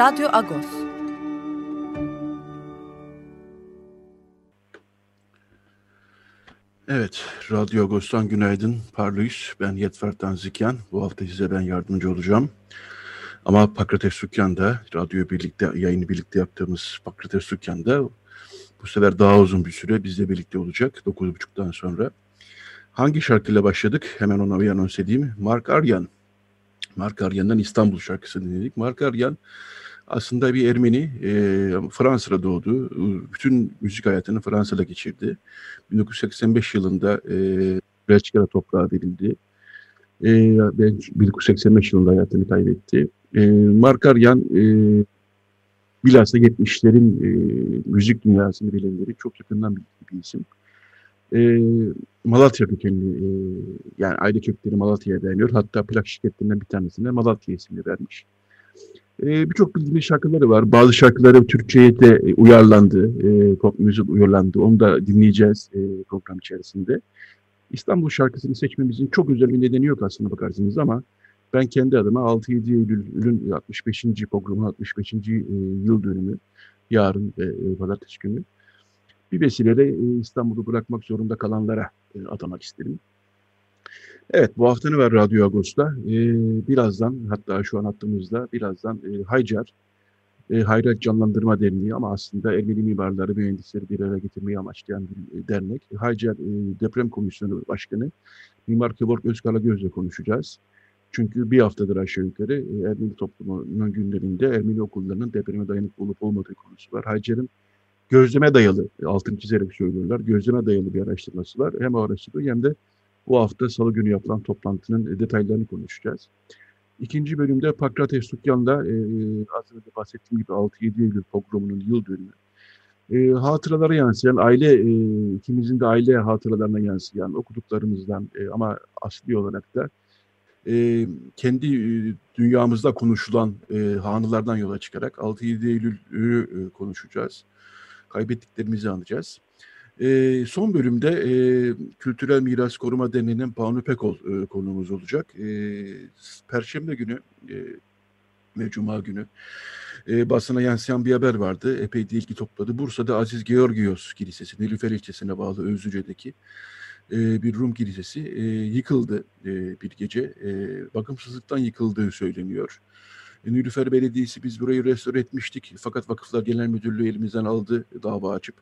Radyo Agos. Evet, Radyo Agos'tan günaydın. Parlıyız. Ben Yetfer Tanzikyan. Bu hafta size ben yardımcı olacağım. Ama Pakrates Sükyan'da, radyo birlikte, yayını birlikte yaptığımız Pakrates Sükyan'da bu sefer daha uzun bir süre bizle birlikte olacak. 9.30'dan sonra. Hangi şarkıyla başladık? Hemen ona bir anons edeyim. Mark Aryan. Mark Aryan'dan İstanbul şarkısı dinledik. Mark Aryan aslında bir Ermeni, e, Fransa'da doğdu. Bütün müzik hayatını Fransa'da geçirdi. 1985 yılında e, Belçika'da toprağa verildi. E, 1985 yılında hayatını kaybetti. E, Mark Aryan e, bilhassa 70'lerin e, müzik dünyasını bilenleri çok yakından bildiği bir isim. E, Malatya kökenli, e, yani aile kökleri Malatya'ya dayanıyor. Hatta plak şirketlerinden bir tanesine Malatya ismini vermiş. Birçok bildiğimiz şarkıları var. Bazı şarkıları Türkçe'ye de e, uyarlandı. E, pop müzik uyarlandı. Onu da dinleyeceğiz e, program içerisinde. İstanbul şarkısını seçmemizin çok özel bir nedeni yok aslında bakarsınız ama ben kendi adıma 6-7 Eylül'ün 65. programı 65. E, yıl dönümü yarın e, pazartesi günü bir vesileyle e, İstanbul'u bırakmak zorunda kalanlara e, atamak isterim. Evet bu hafta ne var Radyo Agos'ta? Ee, birazdan hatta şu an attığımızda birazdan e, Haycar, e, Hayrat Canlandırma Derneği ama aslında Ermeni mimarları, mühendisleri bir araya getirmeyi amaçlayan bir e, dernek. Haycar e, Deprem Komisyonu Başkanı Mimar Kevork Özkaragöz'le konuşacağız. Çünkü bir haftadır aşağı yukarı e, Ermeni toplumunun günlerinde Ermeni okullarının depreme dayanıklı olup olmadığı konusu var. Haycar'ın gözleme dayalı, altın çizerek söylüyorlar, gözleme dayalı bir araştırması var. Hem o araştırma hem de bu hafta salı günü yapılan toplantının detaylarını konuşacağız. İkinci bölümde Pakrates Sukyan'da e, az önce bahsettiğim gibi 6-7 Eylül programının yıl dönümü. E, hatıralara yansıyan, aile e, ikimizin de aile hatıralarına yansıyan okuduklarımızdan e, ama asli olarak da e, kendi e, dünyamızda konuşulan e, hanılardan yola çıkarak 6-7 Eylül'ü e, konuşacağız. Kaybettiklerimizi anacağız. E, son bölümde e, Kültürel Miras Koruma Derneği'nin Banu Pekol e, konuğumuz olacak. E, Perşembe günü e, ve Cuma günü e, basına yansıyan bir haber vardı. Epey de ilgi topladı. Bursa'da Aziz Georgios Kilisesi, Nilüfer ilçesine bağlı Özlüce'deki e, bir Rum kilisesi e, yıkıldı e, bir gece. E, bakımsızlıktan yıkıldığı söyleniyor. E, Nilüfer Belediyesi biz burayı restore etmiştik fakat Vakıflar Genel Müdürlüğü elimizden aldı dava açıp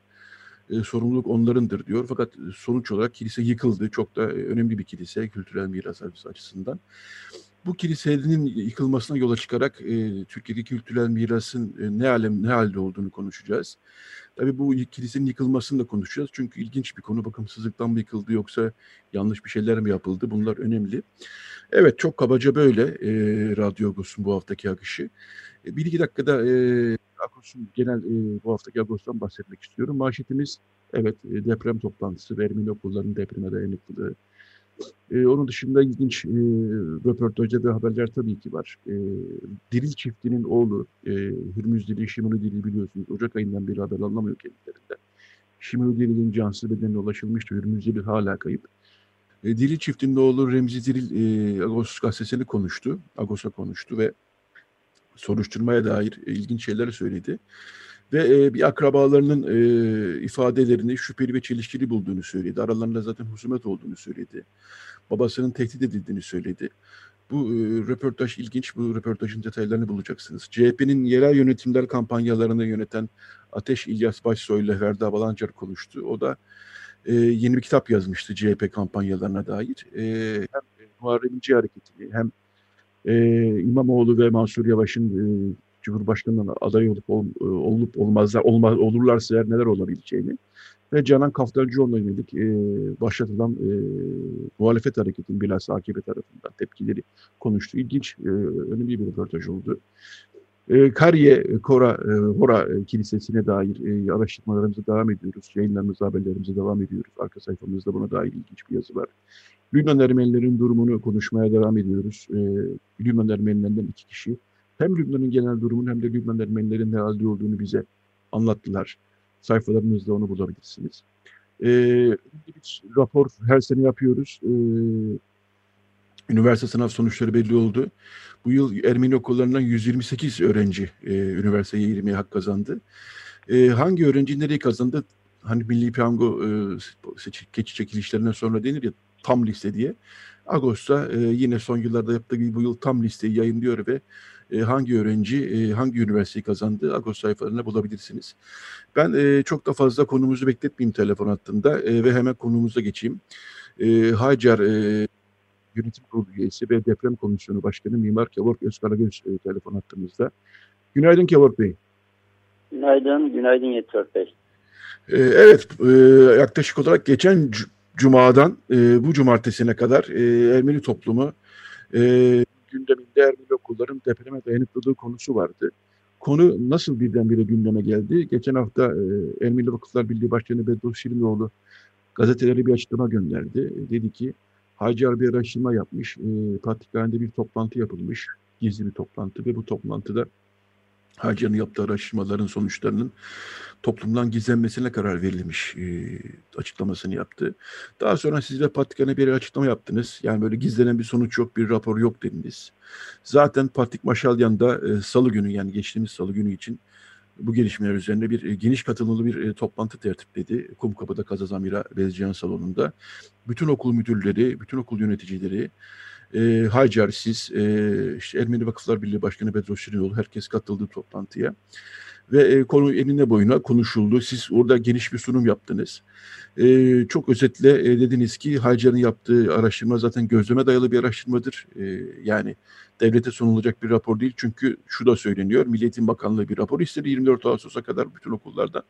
e, sorumluluk onlarındır diyor. Fakat sonuç olarak kilise yıkıldı. Çok da e, önemli bir kilise kültürel miras açısından. Bu kilisenin yıkılmasına yola çıkarak e, Türkiye'deki kültürel mirasın e, ne alem ne halde olduğunu konuşacağız. Tabii bu kilisenin yıkılmasını da konuşacağız. Çünkü ilginç bir konu. Bakımsızlıktan mı yıkıldı yoksa yanlış bir şeyler mi yapıldı? Bunlar önemli. Evet çok kabaca böyle e, Radyo Agos'un bu haftaki akışı. E, bir iki dakikada e, Agos'un genel e, bu haftaki Agos'tan bahsetmek istiyorum. Manşetimiz evet e, deprem toplantısı, Ermeni okullarının depreme dayanıklılığı. E, onun dışında ilginç e, röportajlar ve haberler tabii ki var. E, Diril çiftinin oğlu e, Hürmüz Dili, Şimunu Dili biliyorsunuz. Ocak ayından beri haber anlamıyor kendilerinden. Şimunu Dilil'in cansız bedenine ulaşılmıştı. Hürmüz Dili hala kayıp. E, Diril çiftinin oğlu Remzi Diril e, Agos gazetesini konuştu. Agos'a konuştu ve soruşturmaya dair e, ilginç şeyler söyledi. Ve e, bir akrabalarının e, ifadelerini şüpheli ve çelişkili bulduğunu söyledi. Aralarında zaten husumet olduğunu söyledi. Babasının tehdit edildiğini söyledi. Bu e, röportaj ilginç. Bu röportajın detaylarını bulacaksınız. CHP'nin yerel yönetimler kampanyalarını yöneten Ateş İlyas Başsoy ile Ferda Balancar konuştu. O da e, yeni bir kitap yazmıştı CHP kampanyalarına dair. E, hem Muharrem İnce hareketini hem e, İmamoğlu ve Mansur Yavaş'ın e, Cumhurbaşkanı'na aday olup ol, e, olup olmazlar olmaz olurlarsa eğer neler olabileceğini ve Canan Kaftancıoğlu'na yönelik e, başlatılan e, muhalefet hareketin bilhassa AKP tarafından tepkileri konuştu. İlginç, e, önemli bir röportaj oldu. E, Kariye Kora, e, Hora Kilisesi'ne dair e, araştırmalarımıza devam ediyoruz. Yayınlarımıza, haberlerimize devam ediyoruz. Arka sayfamızda buna dair ilginç bir yazı var. Lübnan Ermenilerin durumunu konuşmaya devam ediyoruz. E, Lübnan Ermenilerinden iki kişi hem Lübnan'ın genel durumunu hem de Lübnan Ermenilerin ne halde olduğunu bize anlattılar. Sayfalarımızda onu bulabilirsiniz. E, bir rapor her sene yapıyoruz. E, üniversite sınav sonuçları belli oldu. Bu yıl Ermeni okullarından 128 öğrenci e, üniversiteye girmeye hak kazandı. E, hangi öğrenci nereye kazandı? Hani Milli Piyango e, geçiş çekilişlerinden sonra denir ya tam liste diye. Ağustos'ta e, yine son yıllarda yaptığı gibi bu yıl tam listeyi yayınlıyor ve e, hangi öğrenci e, hangi üniversiteyi kazandı Agos sayfalarında bulabilirsiniz. Ben e, çok da fazla konumuzu bekletmeyeyim telefon hattında e, ve hemen konumuza geçeyim. E, Hacer e, Yönetim Kurulu üyesi ve Deprem Komisyonu Başkanı Mimar Kevork Özkaragöz e, telefon hattımızda. Günaydın Kevork Bey. Günaydın, günaydın Yetört Bey. E, evet, e, yaklaşık olarak geçen Cuma'dan e, bu cumartesine kadar e, Ermeni toplumu e, gündeminde Ermeni okulların depreme dayanıklılığı konusu vardı. Konu nasıl birdenbire gündeme geldi? Geçen hafta e, Ermeni Vakıflar Birliği Başkanı Bedros Şirinoğlu gazetelere bir açıklama gönderdi. Dedi ki Hacer bir araştırma yapmış. E, Patrikhane'de bir toplantı yapılmış. Gizli bir toplantı ve bu toplantıda Hacer'in yaptığı araştırmaların sonuçlarının toplumdan gizlenmesine karar verilmiş e, açıklamasını yaptı. Daha sonra siz de Patrikhan'e bir açıklama yaptınız. Yani böyle gizlenen bir sonuç yok, bir rapor yok dediniz. Zaten Patrik Maşalyan da e, salı günü yani geçtiğimiz salı günü için bu gelişmeler üzerine bir e, geniş katılımlı bir e, toplantı tertipledi. Kumkapı'da Kazazamira Bezcihan Salonu'nda. Bütün okul müdürleri, bütün okul yöneticileri, e, Hacer, siz, e, işte Ermeni Vakıflar Birliği Başkanı Bedros Şirinoğlu herkes katıldı toplantıya. Ve e, konu enine boyuna konuşuldu. Siz orada geniş bir sunum yaptınız. E, çok özetle e, dediniz ki Hacer'in yaptığı araştırma zaten gözleme dayalı bir araştırmadır. E, yani devlete sunulacak bir rapor değil. Çünkü şu da söyleniyor. Milliyetin Bakanlığı bir rapor istedi 24 Ağustos'a kadar bütün okullarda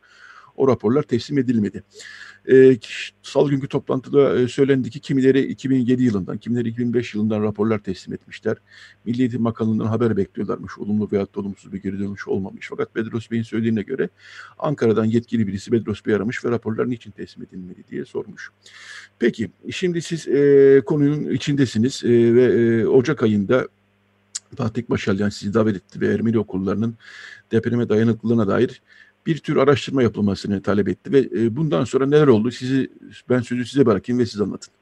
o raporlar teslim edilmedi. E, Salı günkü toplantıda e, söylendi ki kimileri 2007 yılından, kimileri 2005 yılından raporlar teslim etmişler. Milli Eğitim Bakanlığı'ndan haber bekliyorlarmış. Olumlu veya olumsuz bir geri dönüş olmamış. Fakat Bedros Bey'in söylediğine göre Ankara'dan yetkili birisi Bedros Bey aramış ve raporlar niçin teslim edilmedi diye sormuş. Peki şimdi siz e, konunun içindesiniz e, ve e, Ocak ayında Fatih Başalyan sizi davet etti ve Ermeni okullarının depreme dayanıklılığına dair bir tür araştırma yapılmasını talep etti ve e, bundan sonra neler oldu sizi ben sözü size bırakayım ve siz anlatın.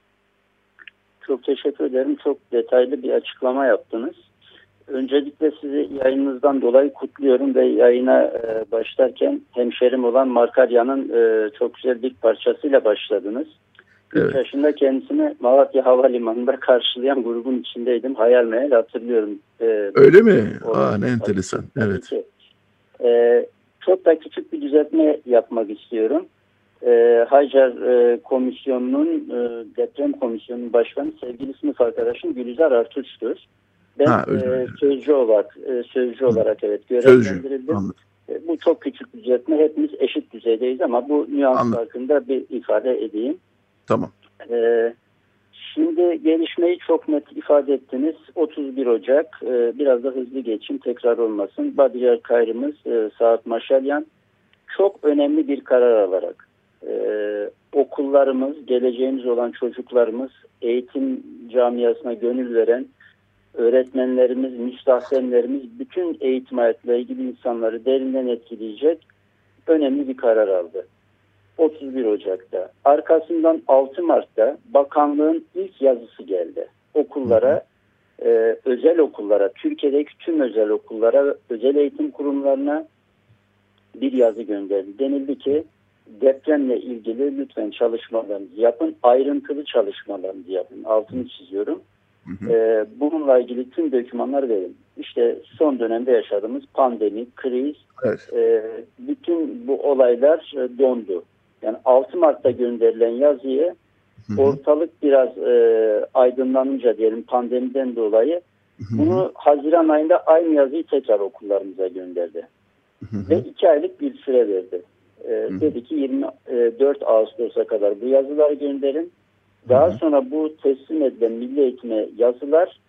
Çok teşekkür ederim. Çok detaylı bir açıklama yaptınız. Öncelikle sizi yayınınızdan dolayı kutluyorum ve yayına e, başlarken hemşerim olan Markarya'nın e, çok güzel bir parçasıyla başladınız. Evet. 3 yaşında kendisini Malatya Havalimanı'nda karşılayan grubun içindeydim. Hayal meyal hatırlıyorum. Öyle mi? Aa, ne enteresan. Evet. Ee, çok da küçük bir düzeltme yapmak istiyorum. E, Hacer e, Komisyonu'nun e, deprem komisyonunun başkanı sevgili sınıf arkadaşım Gülizar Artuç'tur. Ben ha, e, sözcü olarak e, sözcü Hı. olarak evet görevlendirildim. E, bu çok küçük bir düzeltme. Hepimiz eşit düzeydeyiz ama bu nüans Anladım. farkında bir ifade edeyim. Tamam. E, Şimdi gelişmeyi çok net ifade ettiniz. 31 Ocak e, biraz da hızlı geçeyim tekrar olmasın. Badiyar Kayrımız e, Saat Maşalyan çok önemli bir karar alarak e, okullarımız, geleceğimiz olan çocuklarımız, eğitim camiasına gönül veren öğretmenlerimiz, müstahsenlerimiz, bütün eğitim hayatıyla ilgili insanları derinden etkileyecek önemli bir karar aldı. 31 Ocak'ta. Arkasından 6 Mart'ta bakanlığın ilk yazısı geldi. Okullara, e, özel okullara, Türkiye'deki tüm özel okullara, özel eğitim kurumlarına bir yazı gönderdi. Denildi ki depremle ilgili lütfen çalışmalarınızı yapın, ayrıntılı çalışmalarınızı yapın. Altını çiziyorum. Hı hı. E, bununla ilgili tüm dokümanlar verin. İşte son dönemde yaşadığımız pandemi, kriz, evet. e, bütün bu olaylar e, dondu. Yani 6 Mart'ta gönderilen yazıyı ortalık biraz e, aydınlanınca diyelim pandemiden dolayı Bunu Haziran ayında aynı yazıyı tekrar okullarımıza gönderdi. Ve iki aylık bir süre verdi. E, dedi ki 24 Ağustos'a kadar bu yazıları gönderin. Daha sonra bu teslim edilen milli eğitime yazılar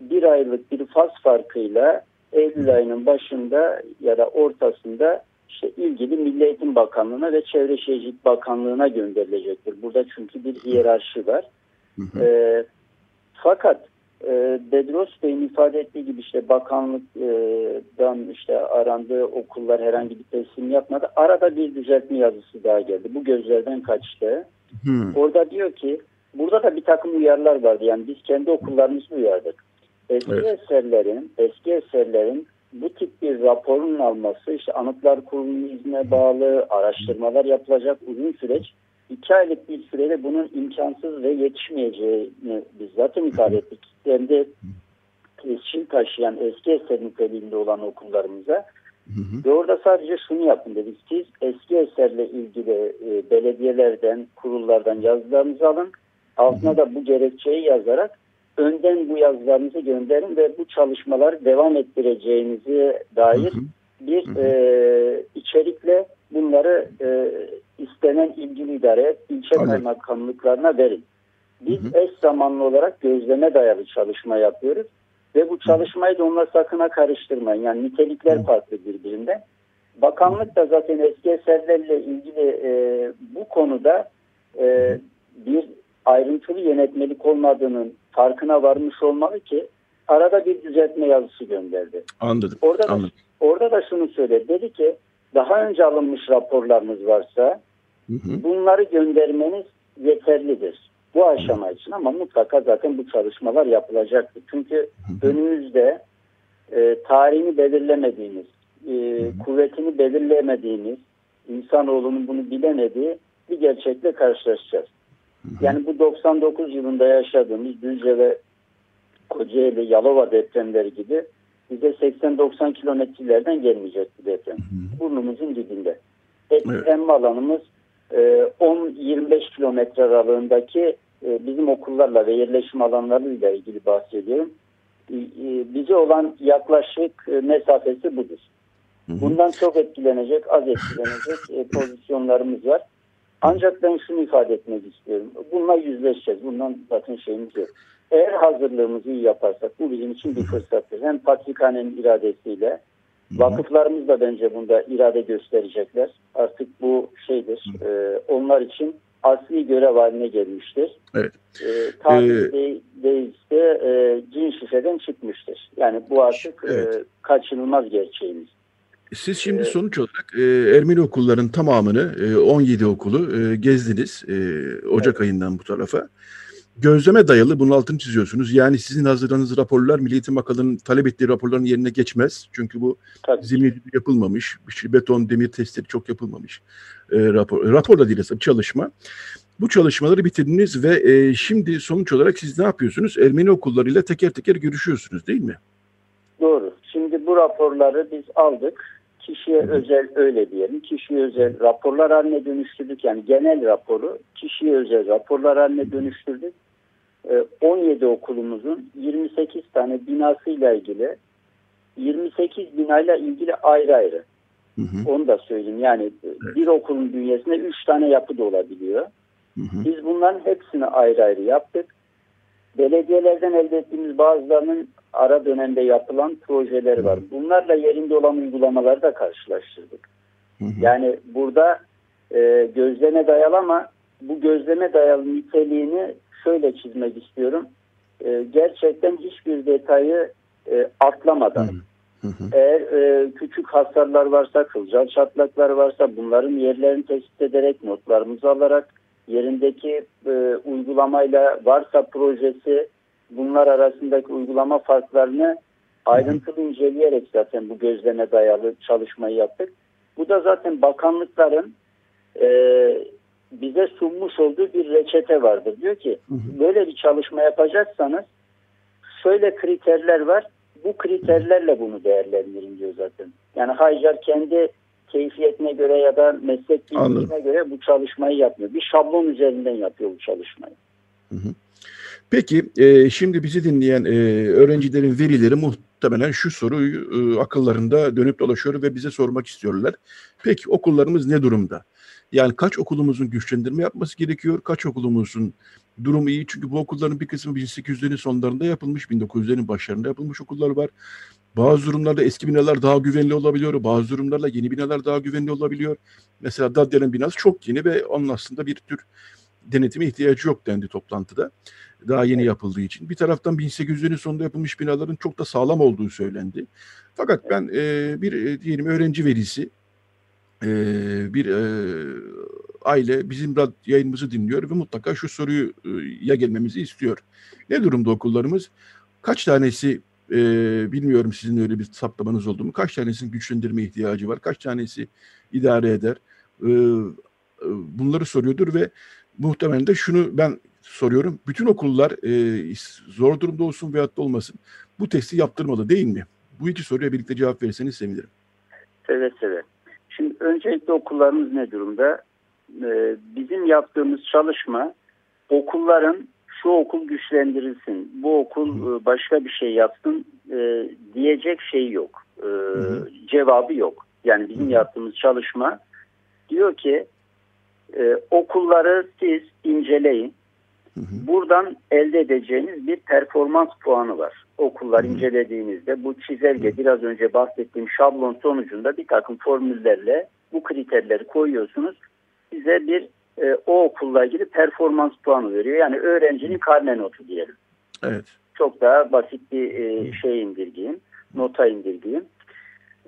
bir aylık bir faz farkıyla Eylül ayının başında ya da ortasında işte ilgili Milli Eğitim Bakanlığı'na ve Çevre Şehircilik Bakanlığı'na gönderilecektir. Burada çünkü bir hiyerarşi var. Hı hı. E, fakat e, Bedros Bey'in ifade ettiği gibi işte bakanlıktan işte arandığı okullar herhangi bir teslim yapmadı. Arada bir düzeltme yazısı daha geldi. Bu gözlerden kaçtı. Orada diyor ki burada da bir takım uyarılar vardı. Yani biz kendi okullarımızı uyardık. Eski evet. eserlerin, eski eserlerin bu tip bir raporun alması işte Anıtlar Kurulu'nun izne bağlı araştırmalar yapılacak uzun süreç. iki aylık bir sürede bunun imkansız ve yetişmeyeceğini biz zaten ifade ettik. Hem de tescil taşıyan eski eser niteliğinde olan okullarımıza Hı hı. Ve orada sadece şunu yapın dedik. Siz eski eserle ilgili e, belediyelerden, kurullardan yazılarınızı alın. Altına hı hı. da bu gerekçeyi yazarak önden bu yazılarınızı gönderin ve bu çalışmalar devam ettireceğinizi dair hı hı. bir hı hı. E, içerikle bunları e, istenen ilgili idare, ilçe Anladım. kaymakamlıklarına verin. Biz hı hı. eş zamanlı olarak gözleme dayalı çalışma yapıyoruz ve bu çalışmayı da onunla sakına karıştırmayın. Yani nitelikler hı. farklı birbirinden. Bakanlık da zaten eski eserlerle ilgili e, bu konuda e, bir ayrıntılı yönetmelik olmadığının farkına varmış olmalı ki arada bir düzeltme yazısı gönderdi. Anladım. Orada Anladım. da, orada da şunu söyledi. Dedi ki daha önce alınmış raporlarınız varsa hı hı. bunları göndermeniz yeterlidir. Bu aşama için ama mutlaka zaten bu çalışmalar yapılacaktır. Çünkü hı hı. önümüzde e, tarihini belirlemediğimiz, e, hı hı. kuvvetini belirleyemediğimiz, insanoğlunun bunu bilemediği bir gerçekle karşılaşacağız. Yani bu 99 yılında yaşadığımız Düzce ve Kocaeli, Yalova depremleri gibi bize 80-90 kilometrelerden gelmeyecek bir deprem. Burnumuzun dibinde. Etkilenme evet. alanımız 10-25 e, kilometre aralığındaki e, bizim okullarla ve yerleşim alanlarıyla ilgili bahsediyorum. E, bize olan yaklaşık mesafesi budur. Bundan çok etkilenecek, az etkilenecek pozisyonlarımız var. Ancak ben şunu ifade etmek istiyorum. Bununla yüzleşeceğiz. Bundan zaten şeyimiz yok. Eğer hazırlığımızı iyi yaparsak bu bizim için bir fırsattır. Hem patrikhanenin iradesiyle vakıflarımız da bence bunda irade gösterecekler. Artık bu şeydir. E, onlar için asli görev haline gelmiştir. Evet. E, tabiri ee, değilse e, cin şifreden çıkmıştır. Yani bu artık evet. e, kaçınılmaz gerçeğimiz. Siz şimdi ee, sonuç olarak e, Ermeni okulların tamamını, e, 17 okulu e, gezdiniz e, Ocak evet. ayından bu tarafa. Gözleme dayalı bunun altını çiziyorsunuz. Yani sizin hazırladığınız raporlar Milli Eğitim Bakanlığı'nın talep ettiği raporların yerine geçmez. Çünkü bu zemin yapılmamış, şey, beton, demir testleri çok yapılmamış. E, rapor, rapor da değil aslında çalışma. Bu çalışmaları bitirdiniz ve e, şimdi sonuç olarak siz ne yapıyorsunuz? Ermeni okullarıyla teker teker görüşüyorsunuz değil mi? Doğru. Şimdi bu raporları biz aldık kişiye özel öyle diyelim. Kişiye özel raporlar haline dönüştürdük. Yani genel raporu kişiye özel raporlar haline dönüştürdük. 17 ee, okulumuzun 28 tane binasıyla ilgili 28 binayla ilgili ayrı ayrı. Hı hı. Onu da söyleyeyim. Yani evet. bir okulun bünyesinde 3 tane yapı da olabiliyor. Hı hı. Biz bunların hepsini ayrı ayrı yaptık. Belediyelerden elde ettiğimiz bazılarının ara dönemde yapılan projeler var. Bunlarla yerinde olan uygulamaları da karşılaştırdık. Hı hı. Yani burada e, gözleme dayalı ama bu gözleme dayalı niteliğini şöyle çizmek istiyorum. E, gerçekten hiçbir detayı e, atlamadan. Hı hı. Eğer e, küçük hasarlar varsa, kılcal çatlaklar varsa bunların yerlerini tespit ederek notlarımızı alarak yerindeki e, uygulamayla varsa projesi bunlar arasındaki uygulama farklarını ayrıntılı inceleyerek zaten bu gözleme dayalı çalışmayı yaptık. Bu da zaten bakanlıkların e, bize sunmuş olduğu bir reçete vardır. Diyor ki böyle bir çalışma yapacaksanız şöyle kriterler var. Bu kriterlerle bunu değerlendirin diyor zaten. Yani Haycar kendi keyfiyetine göre ya da meslek bilgisine göre bu çalışmayı yapmıyor. Bir şablon üzerinden yapıyor bu çalışmayı. Hı hı. Peki e, şimdi bizi dinleyen e, öğrencilerin verileri muhtemelen şu soruyu e, akıllarında dönüp dolaşıyor ve bize sormak istiyorlar. Peki okullarımız ne durumda? Yani kaç okulumuzun güçlendirme yapması gerekiyor? Kaç okulumuzun durumu iyi? Çünkü bu okulların bir kısmı 1800'lerin sonlarında yapılmış, 1900'lerin başlarında yapılmış okullar var. Bazı durumlarda eski binalar daha güvenli olabiliyor. Bazı durumlarla yeni binalar daha güvenli olabiliyor. Mesela Dadya'nın binası çok yeni ve onun aslında bir tür denetime ihtiyacı yok dendi toplantıda. Daha yeni yapıldığı için. Bir taraftan 1800'lerin sonunda yapılmış binaların çok da sağlam olduğu söylendi. Fakat ben e, bir e, diyelim öğrenci velisi e, bir e, aile bizim yayınımızı dinliyor ve mutlaka şu soruyu e, ya gelmemizi istiyor. Ne durumda okullarımız? Kaç tanesi e, bilmiyorum sizin öyle bir saptamanız oldu mu? Kaç tanesinin güçlendirme ihtiyacı var? Kaç tanesi idare eder? E, bunları soruyordur ve muhtemelen de şunu ben soruyorum. Bütün okullar e, zor durumda olsun veyahut da olmasın bu testi yaptırmalı değil mi? Bu iki soruya birlikte cevap verirseniz sevinirim. Seve seve. Şimdi öncelikle okullarımız ne durumda? Ee, bizim yaptığımız çalışma okulların şu okul güçlendirilsin, bu okul e, başka bir şey yapsın e, diyecek şey yok. E, cevabı yok. Yani bizim yaptığımız çalışma diyor ki e, okulları siz inceleyin. Buradan elde edeceğiniz bir performans puanı var. Okullar incelediğinizde bu çizelge biraz önce bahsettiğim şablon sonucunda bir takım formüllerle bu kriterleri koyuyorsunuz. Size bir e, o okulla ilgili performans puanı veriyor. Yani öğrencinin karne notu diyelim. Evet. Çok daha basit bir e, şey indirgeyim, nota indirgeyim.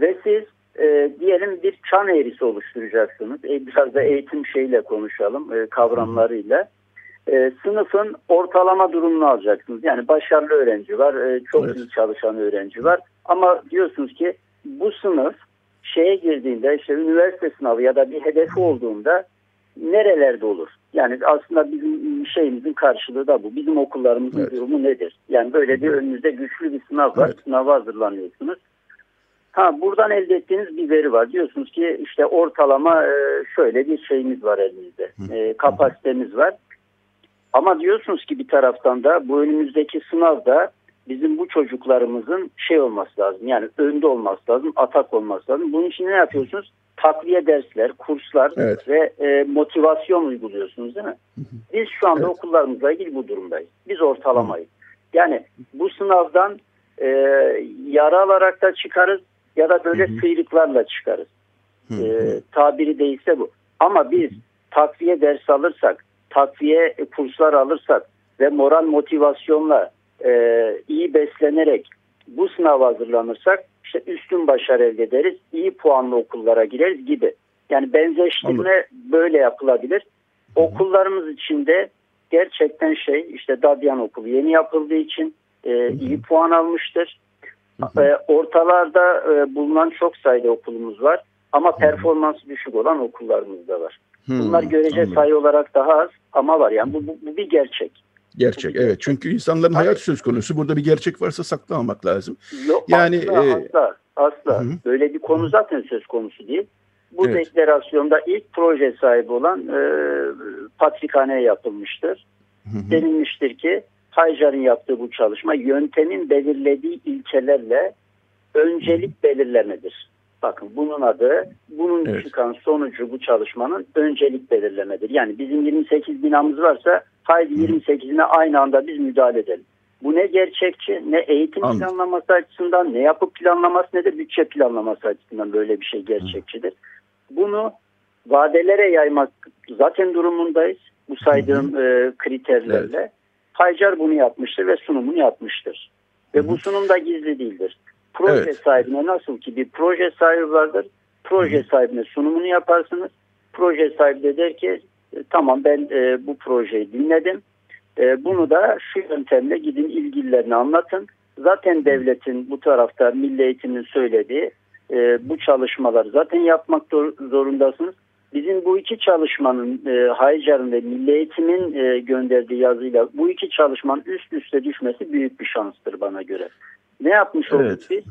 Ve siz e, diyelim bir çan eğrisi oluşturacaksınız. E, biraz da eğitim şeyle konuşalım, e, kavramlarıyla. E, sınıfın ortalama durumunu alacaksınız. Yani başarılı öğrenci var, e, çok evet. iyi çalışan öğrenci var. Ama diyorsunuz ki bu sınıf şeye girdiğinde işte üniversite sınavı ya da bir hedefi olduğunda nerelerde olur? Yani aslında bizim şeyimizin karşılığı da bu. Bizim okullarımızın evet. durumu nedir? Yani böyle bir önünüzde güçlü bir sınav var. Evet. Sınava hazırlanıyorsunuz. Ha buradan elde ettiğiniz bir veri var. Diyorsunuz ki işte ortalama e, şöyle bir şeyimiz var elimizde. E, kapasitemiz var. Ama diyorsunuz ki bir taraftan da bu önümüzdeki sınavda bizim bu çocuklarımızın şey olması lazım. Yani önde olması lazım, atak olması lazım. Bunun için ne yapıyorsunuz? Takviye dersler, kurslar evet. ve e, motivasyon uyguluyorsunuz değil mi? Biz şu anda evet. okullarımızla ilgili bu durumdayız. Biz ortalamayız. Yani bu sınavdan e, yara alarak da çıkarız ya da böyle Hı-hı. sıyrıklarla çıkarız. E, tabiri değilse bu. Ama biz takviye ders alırsak, takviye kurslar alırsak ve moral motivasyonla e, iyi beslenerek bu sınava hazırlanırsak işte üstün başarı elde ederiz, iyi puanlı okullara gireriz gibi. Yani benzeştirme Anladım. böyle yapılabilir. Hı-hı. Okullarımız içinde gerçekten şey işte Dadyan Okulu yeni yapıldığı için e, iyi puan almıştır. Hı E, ortalarda e, bulunan çok sayıda okulumuz var ama performansı düşük olan okullarımız da var. Hı, Bunlar görece sayı olarak daha az ama var yani bu, bu, bu bir gerçek. Gerçek evet çünkü insanların hayat söz konusu burada bir gerçek varsa saklamamak lazım. Yok yani asla e... asla, asla. Hı. böyle bir konu zaten söz konusu değil. Bu evet. deklarasyonda ilk proje sahibi olan e, patrikhaneye yapılmıştır. Hı hı. Denilmiştir ki Hayjar'ın yaptığı bu çalışma yöntemin belirlediği ilkelerle öncelik belirlemedir. Bakın bunun adı, bunun evet. çıkan sonucu bu çalışmanın öncelik belirlemedir. Yani bizim 28 binamız varsa haydi 28'ine aynı anda biz müdahale edelim. Bu ne gerçekçi, ne eğitim Anladım. planlaması açısından, ne yapı planlaması, ne de bütçe planlaması açısından böyle bir şey gerçekçidir. Bunu vadelere yaymak zaten durumundayız. Bu saydığım e, kriterlerle. Evet. Haycar bunu yapmıştır ve sunumunu yapmıştır. Ve bu sunum da gizli değildir. Proje evet. sahibine nasıl ki bir proje sahibi vardır. Proje sahibine sunumunu yaparsınız. Proje sahibi de der ki e, tamam ben e, bu projeyi dinledim. E, bunu da şu yöntemle gidin ilgililerine anlatın. Zaten devletin bu tarafta milli eğitimin söylediği e, bu çalışmaları zaten yapmak zorundasınız. Bizim bu iki çalışmanın e, Haycar'ın ve Milli Eğitim'in e, gönderdiği yazıyla bu iki çalışmanın üst üste düşmesi büyük bir şanstır bana göre. Ne yapmış olduk evet. biz?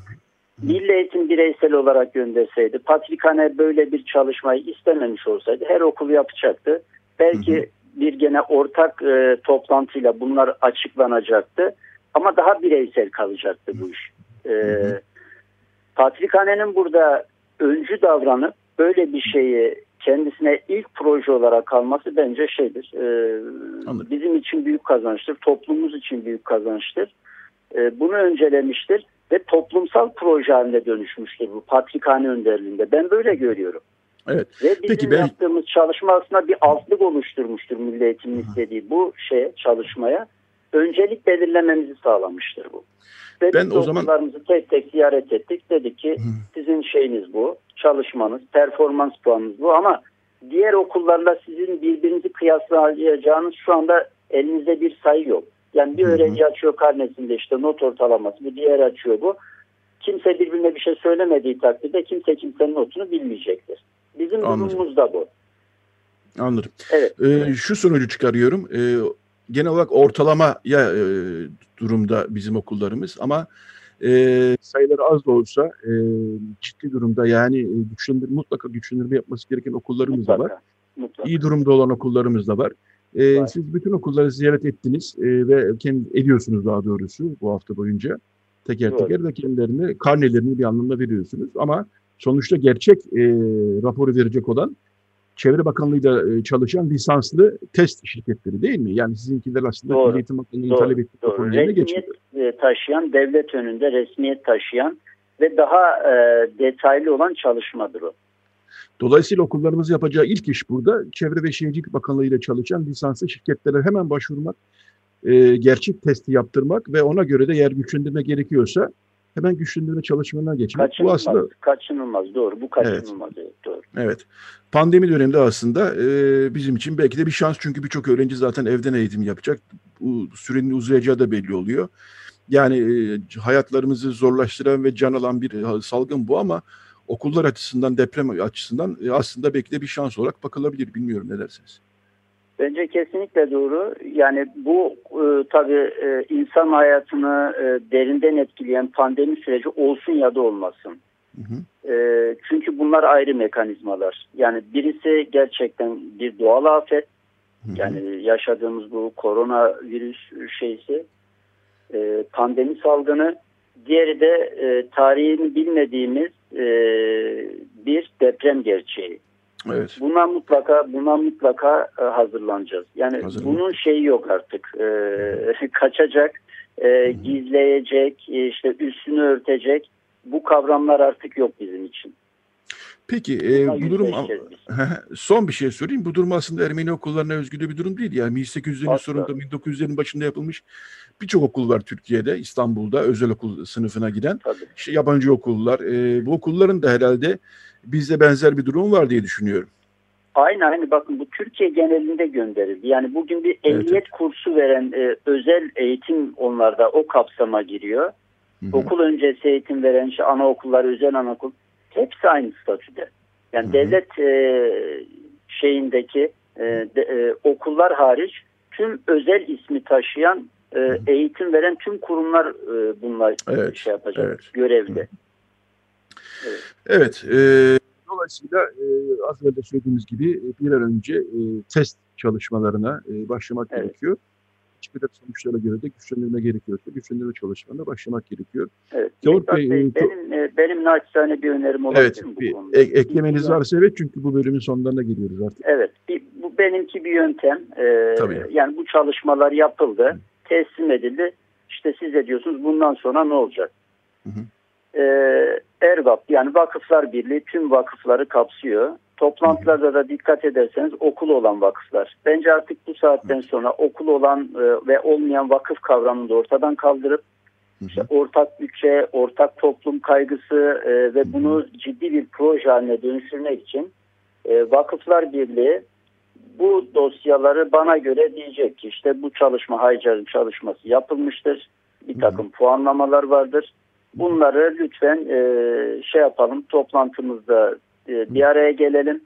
Milli Eğitim bireysel olarak gönderseydi, Patrikhane böyle bir çalışmayı istememiş olsaydı her okul yapacaktı. Belki hı hı. bir gene ortak e, toplantıyla bunlar açıklanacaktı. Ama daha bireysel kalacaktı bu iş. E, Patrikhane'nin burada öncü davranıp böyle bir şeyi kendisine ilk proje olarak alması bence şeydir. E, bizim için büyük kazançtır. Toplumumuz için büyük kazançtır. E, bunu öncelemiştir ve toplumsal proje haline dönüşmüştür bu Patrikhane önderliğinde. Ben böyle görüyorum. Evet. Ve bizim Peki ben... yaptığımız çalışma aslında bir altlık oluşturmuştur Milli Eğitim'in istediği bu şey çalışmaya. Öncelik belirlememizi sağlamıştır bu. Ve ben biz o zaman tek tek ziyaret ettik. Dedik ki Hı. sizin şeyiniz bu, çalışmanız, performans puanınız bu ama diğer okullarla sizin birbirinizi kıyaslayacağınız şu anda elinizde bir sayı yok. Yani bir öğrenci açıyor karnesinde işte not ortalaması, bu diğer açıyor bu. Kimse birbirine bir şey söylemediği takdirde kimse kimsenin notunu bilmeyecektir. Bizim Anladım. durumumuz da bu. Anladım. Evet. Ee, şu sonucu çıkarıyorum. Ee, genel olarak ortalamaya e, durumda bizim okullarımız ama e, sayıları az da olsa e, ciddi durumda yani e, güçlendir, mutlaka güçlendirme yapması gereken okullarımız mutlaka, da var. Mutlaka. İyi durumda olan okullarımız da var. E, siz bütün okulları ziyaret ettiniz e, ve kendi ediyorsunuz daha doğrusu bu hafta boyunca. Teker Doğru. teker de kendilerine karnelerini bir anlamda veriyorsunuz. Ama sonuçta gerçek e, raporu verecek olan Çevre Bakanlığı'yla çalışan lisanslı test şirketleri değil mi? Yani sizinkiler aslında Doğru. Eğitim Bakanlığı'nın talep ettiği projelerine geçiyor. Resmiyet taşıyan, devlet önünde resmiyet taşıyan ve daha e, detaylı olan çalışmadır o. Dolayısıyla okullarımız yapacağı ilk iş burada Çevre ve Şehircilik Bakanlığı ile çalışan lisanslı şirketlere hemen başvurmak, e, gerçek testi yaptırmak ve ona göre de eğer güçlendirme gerekiyorsa hemen güçlendirme çalışmalarına geçmek. Kaçınılmaz, bu aslında kaçınılmaz doğru. Bu kaçınılmaz evet, evet doğru. Evet. Pandemi döneminde aslında e, bizim için belki de bir şans çünkü birçok öğrenci zaten evden eğitim yapacak. Bu sürenin uzayacağı da belli oluyor. Yani e, hayatlarımızı zorlaştıran ve can alan bir e, salgın bu ama okullar açısından, deprem açısından e, aslında belki de bir şans olarak bakılabilir. Bilmiyorum ne dersiniz? Bence kesinlikle doğru. Yani bu e, tabii e, insan hayatını e, derinden etkileyen pandemi süreci olsun ya da olmasın. Hı hı. E, çünkü bunlar ayrı mekanizmalar. Yani birisi gerçekten bir doğal afet. Hı hı. Yani yaşadığımız bu korona virüs şeysi e, pandemi salgını. Diğeri de e, tarihini bilmediğimiz e, bir deprem gerçeği. Evet. Buna mutlaka buna mutlaka e, hazırlanacağız. Yani Hazırlan. bunun şeyi yok artık. E, kaçacak, e, gizleyecek, e, işte üstünü örtecek bu kavramlar artık yok bizim için. Peki e, bu durum son bir şey sorayım. Bu durum aslında Ermeni okullarına özgü de bir durum değil. Yani 1800'lerin sonunda 1900'lerin başında yapılmış birçok okul var Türkiye'de, İstanbul'da özel okul sınıfına giden. Tabii. İşte yabancı okullar. E, bu okulların da herhalde bizde benzer bir durum var diye düşünüyorum. Aynı aynı bakın bu Türkiye genelinde gönderildi. Yani bugün bir ehliyet evet. kursu veren e, özel eğitim onlarda o kapsama giriyor. Hı hı. Okul öncesi eğitim veren işte anaokullar, özel anaokul hepsi aynı statüde. Yani hı hı. devlet e, şeyindeki e, de, e, okullar hariç tüm özel ismi taşıyan e, eğitim veren tüm kurumlar e, bunlar evet. şey yapacak evet. görevli. Hı. Evet. evet e, dolayısıyla e, az önce söylediğimiz gibi e, bir an önce e, test çalışmalarına e, başlamak evet. gerekiyor. Hiçbir sonuçlara göre de güçlendirme gerekiyorsa güçlendirme çalışmalarına başlamak gerekiyor. Evet. Davut Bey, Bey e, benim, e, benim naçizane bir önerim olabilir evet, mi bu bir, konuda? E, eklemeniz varsa evet çünkü bu bölümün sonlarına geliyoruz artık. Evet. Bir, bu benimki bir yöntem. Ee, Tabii. Yani bu çalışmalar yapıldı, Hı. Teslim edildi. İşte siz de diyorsunuz bundan sonra ne olacak? Hı hı e, ERVAP yani Vakıflar Birliği tüm vakıfları kapsıyor. Toplantılarda da dikkat ederseniz okul olan vakıflar. Bence artık bu saatten sonra okul olan e, ve olmayan vakıf kavramını da ortadan kaldırıp işte ortak bütçe, ortak toplum kaygısı e, ve bunu ciddi bir proje haline dönüştürmek için e, Vakıflar Birliği bu dosyaları bana göre diyecek ki işte bu çalışma Haycar'ın çalışması yapılmıştır. Bir takım puanlamalar vardır Bunları lütfen e, şey yapalım toplantımızda e, bir araya gelelim.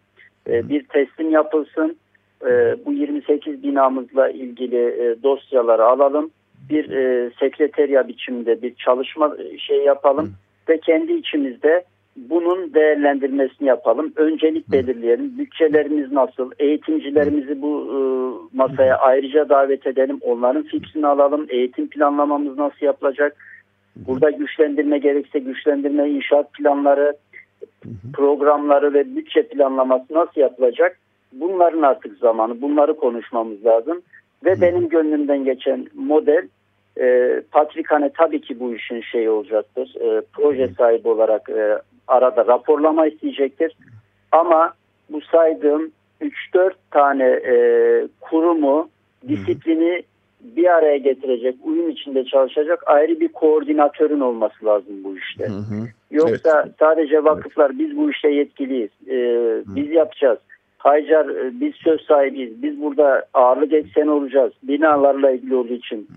E, bir teslim yapılsın. E, bu 28 binamızla ilgili e, dosyaları alalım. Bir e, sekreterya biçiminde bir çalışma e, şey yapalım ve kendi içimizde bunun değerlendirmesini yapalım. Öncelik belirleyelim. Bütçelerimiz nasıl? Eğitimcilerimizi bu e, masaya ayrıca davet edelim. Onların fikrini alalım. Eğitim planlamamız nasıl yapılacak? Burada güçlendirme gerekse güçlendirme, inşaat planları, programları ve bütçe planlaması nasıl yapılacak? Bunların artık zamanı. Bunları konuşmamız lazım. Ve benim gönlümden geçen model e, Patrikhane tabii ki bu işin şeyi olacaktır. E, proje sahibi olarak e, arada raporlama isteyecektir. Ama bu saydığım 3-4 tane e, kurumu, disiplini bir araya getirecek, uyum içinde çalışacak ayrı bir koordinatörün olması lazım bu işte. Hı hı. Yoksa evet. sadece vakıflar biz bu işte yetkiliyiz, e, biz yapacağız. Haycar e, biz söz sahibiyiz, biz burada ağırlık ekseni olacağız binalarla ilgili olduğu için.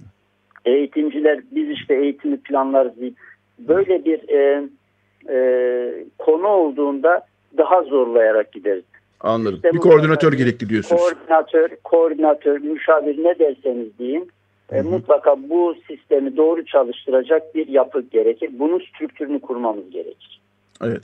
Eğitimciler biz işte eğitimi planlarız deyip böyle bir e, e, konu olduğunda daha zorlayarak gideriz. Anladım. İşte bir koordinatör gerekli diyorsunuz. Koordinatör, koordinatör, müşavir ne derseniz deyin. E, mutlaka bu sistemi doğru çalıştıracak bir yapı gerekir. Bunun strüktürünü kurmamız gerekir. Evet.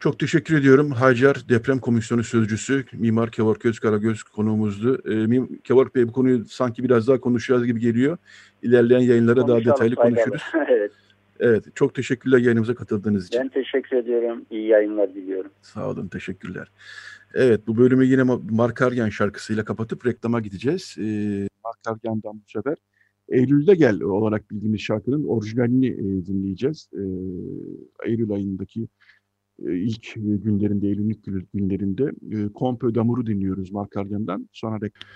Çok teşekkür ediyorum. Hacer Deprem Komisyonu Sözcüsü Mimar Kevork Özkaragöz konuğumuzdu. Ee, Kevork Bey bu konuyu sanki biraz daha konuşacağız gibi geliyor. İlerleyen yayınlara Konuşalım, daha detaylı konuşuruz. evet. Evet, çok teşekkürler yayınımıza katıldığınız için. Ben teşekkür ediyorum. İyi yayınlar diliyorum. Sağ olun, teşekkürler. Evet, bu bölümü yine Mark Argen şarkısıyla kapatıp reklama gideceğiz. Ee, Mark Argen'dan bu sefer Eylül'de Gel olarak bildiğimiz şarkının orijinalini e, dinleyeceğiz. Ee, Eylül ayındaki e, ilk günlerinde, Eylül'ün günlerinde e, Compe d'Amour'u dinliyoruz Mark Argen'dan. Sonra reklam.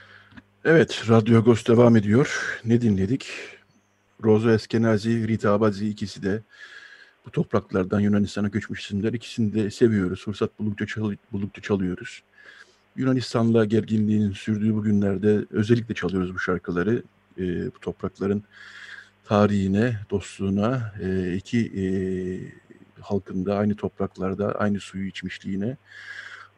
Evet, Radyo Agos devam ediyor. Ne dinledik? Rozo Eskenazi, Rita Abazi ikisi de bu topraklardan Yunanistan'a göçmüş isimler. İkisini de seviyoruz. Fırsat buldukça, çal buldukça çalıyoruz. Yunanistan'la gerginliğin sürdüğü bu günlerde özellikle çalıyoruz bu şarkıları. E, bu toprakların tarihine, dostluğuna, e, iki e, halkında aynı topraklarda aynı suyu içmişliğine,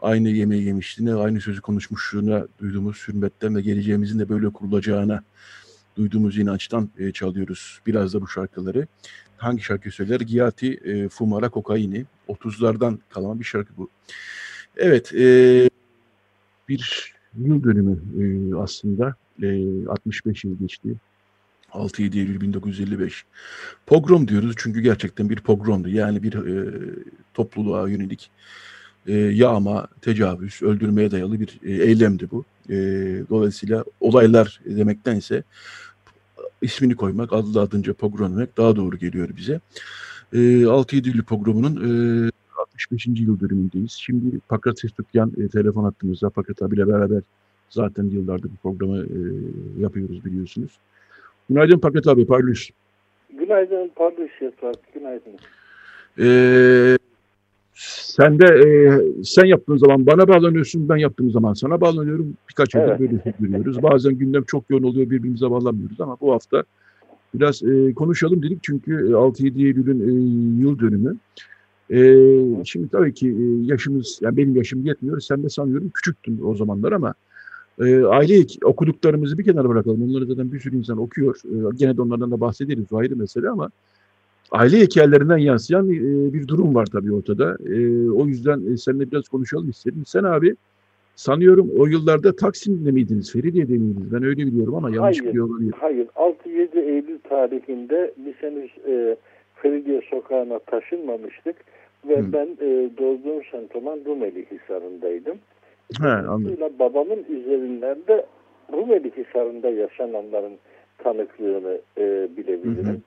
aynı yemeği yemişliğine, aynı sözü konuşmuşluğuna duyduğumuz hürmetten ve geleceğimizin de böyle kurulacağına duyduğumuz inançtan e, çalıyoruz biraz da bu şarkıları. Hangi şarkı söyler? Giati e, Fumara Kokaini. 30'lardan kalan bir şarkı bu. Evet, e, bir yıl dönümü e, aslında. E, 65 yıl geçti. 6-7 Eylül 1955. Pogrom diyoruz çünkü gerçekten bir pogromdu. Yani bir e, topluluğa yönelik e, yağma, tecavüz, öldürmeye dayalı bir e, eylemdi bu. E, dolayısıyla olaylar demektense ismini koymak, adı adınca pogrom demek daha doğru geliyor bize. E, 6-7 Eylül pogromunun e, 65. yıl dönümündeyiz. Şimdi Pakrat Sestukyan e, telefon attığımızda Pakrat abiyle beraber zaten yıllardır bu programı e, yapıyoruz biliyorsunuz. Günaydın Pakrat abi, Parlus. Günaydın Parlus Yasar, günaydın. Ee, sen de e, sen yaptığın zaman bana bağlanıyorsun, ben yaptığım zaman sana bağlanıyorum. Birkaç yıldır evet. böyle görüyoruz. Bazen gündem çok yoğun oluyor, birbirimize bağlanmıyoruz ama bu hafta biraz e, konuşalım dedik çünkü 6-7 e, Eylül'ün e, yıl dönümü. E, şimdi tabii ki e, yaşımız, yani benim yaşım yetmiyor. Sen de sanıyorum küçüktün o zamanlar ama e, aile okuduklarımızı bir kenara bırakalım. Onları zaten bir sürü insan okuyor. E, gene de onlardan da bahsederiz. O ayrı mesele ama aile hikayelerinden yansıyan e, bir durum var tabii ortada. E, o yüzden e, seninle biraz konuşalım istedim. Sen abi sanıyorum o yıllarda Taksim'de miydiniz, Feridiye'de miydiniz? Ben öyle biliyorum ama yanlış hayır, biliyor olabilir. Hayır, 6-7 Eylül tarihinde biz henüz e, Feridiye sokağına taşınmamıştık ve hmm. ben e, doğduğum sentoman Rumeli Hisarı'ndaydım. He, anladım. Babamın üzerinden de Rumeli Hisarı'nda yaşananların tanıklığını e, bilebilirim.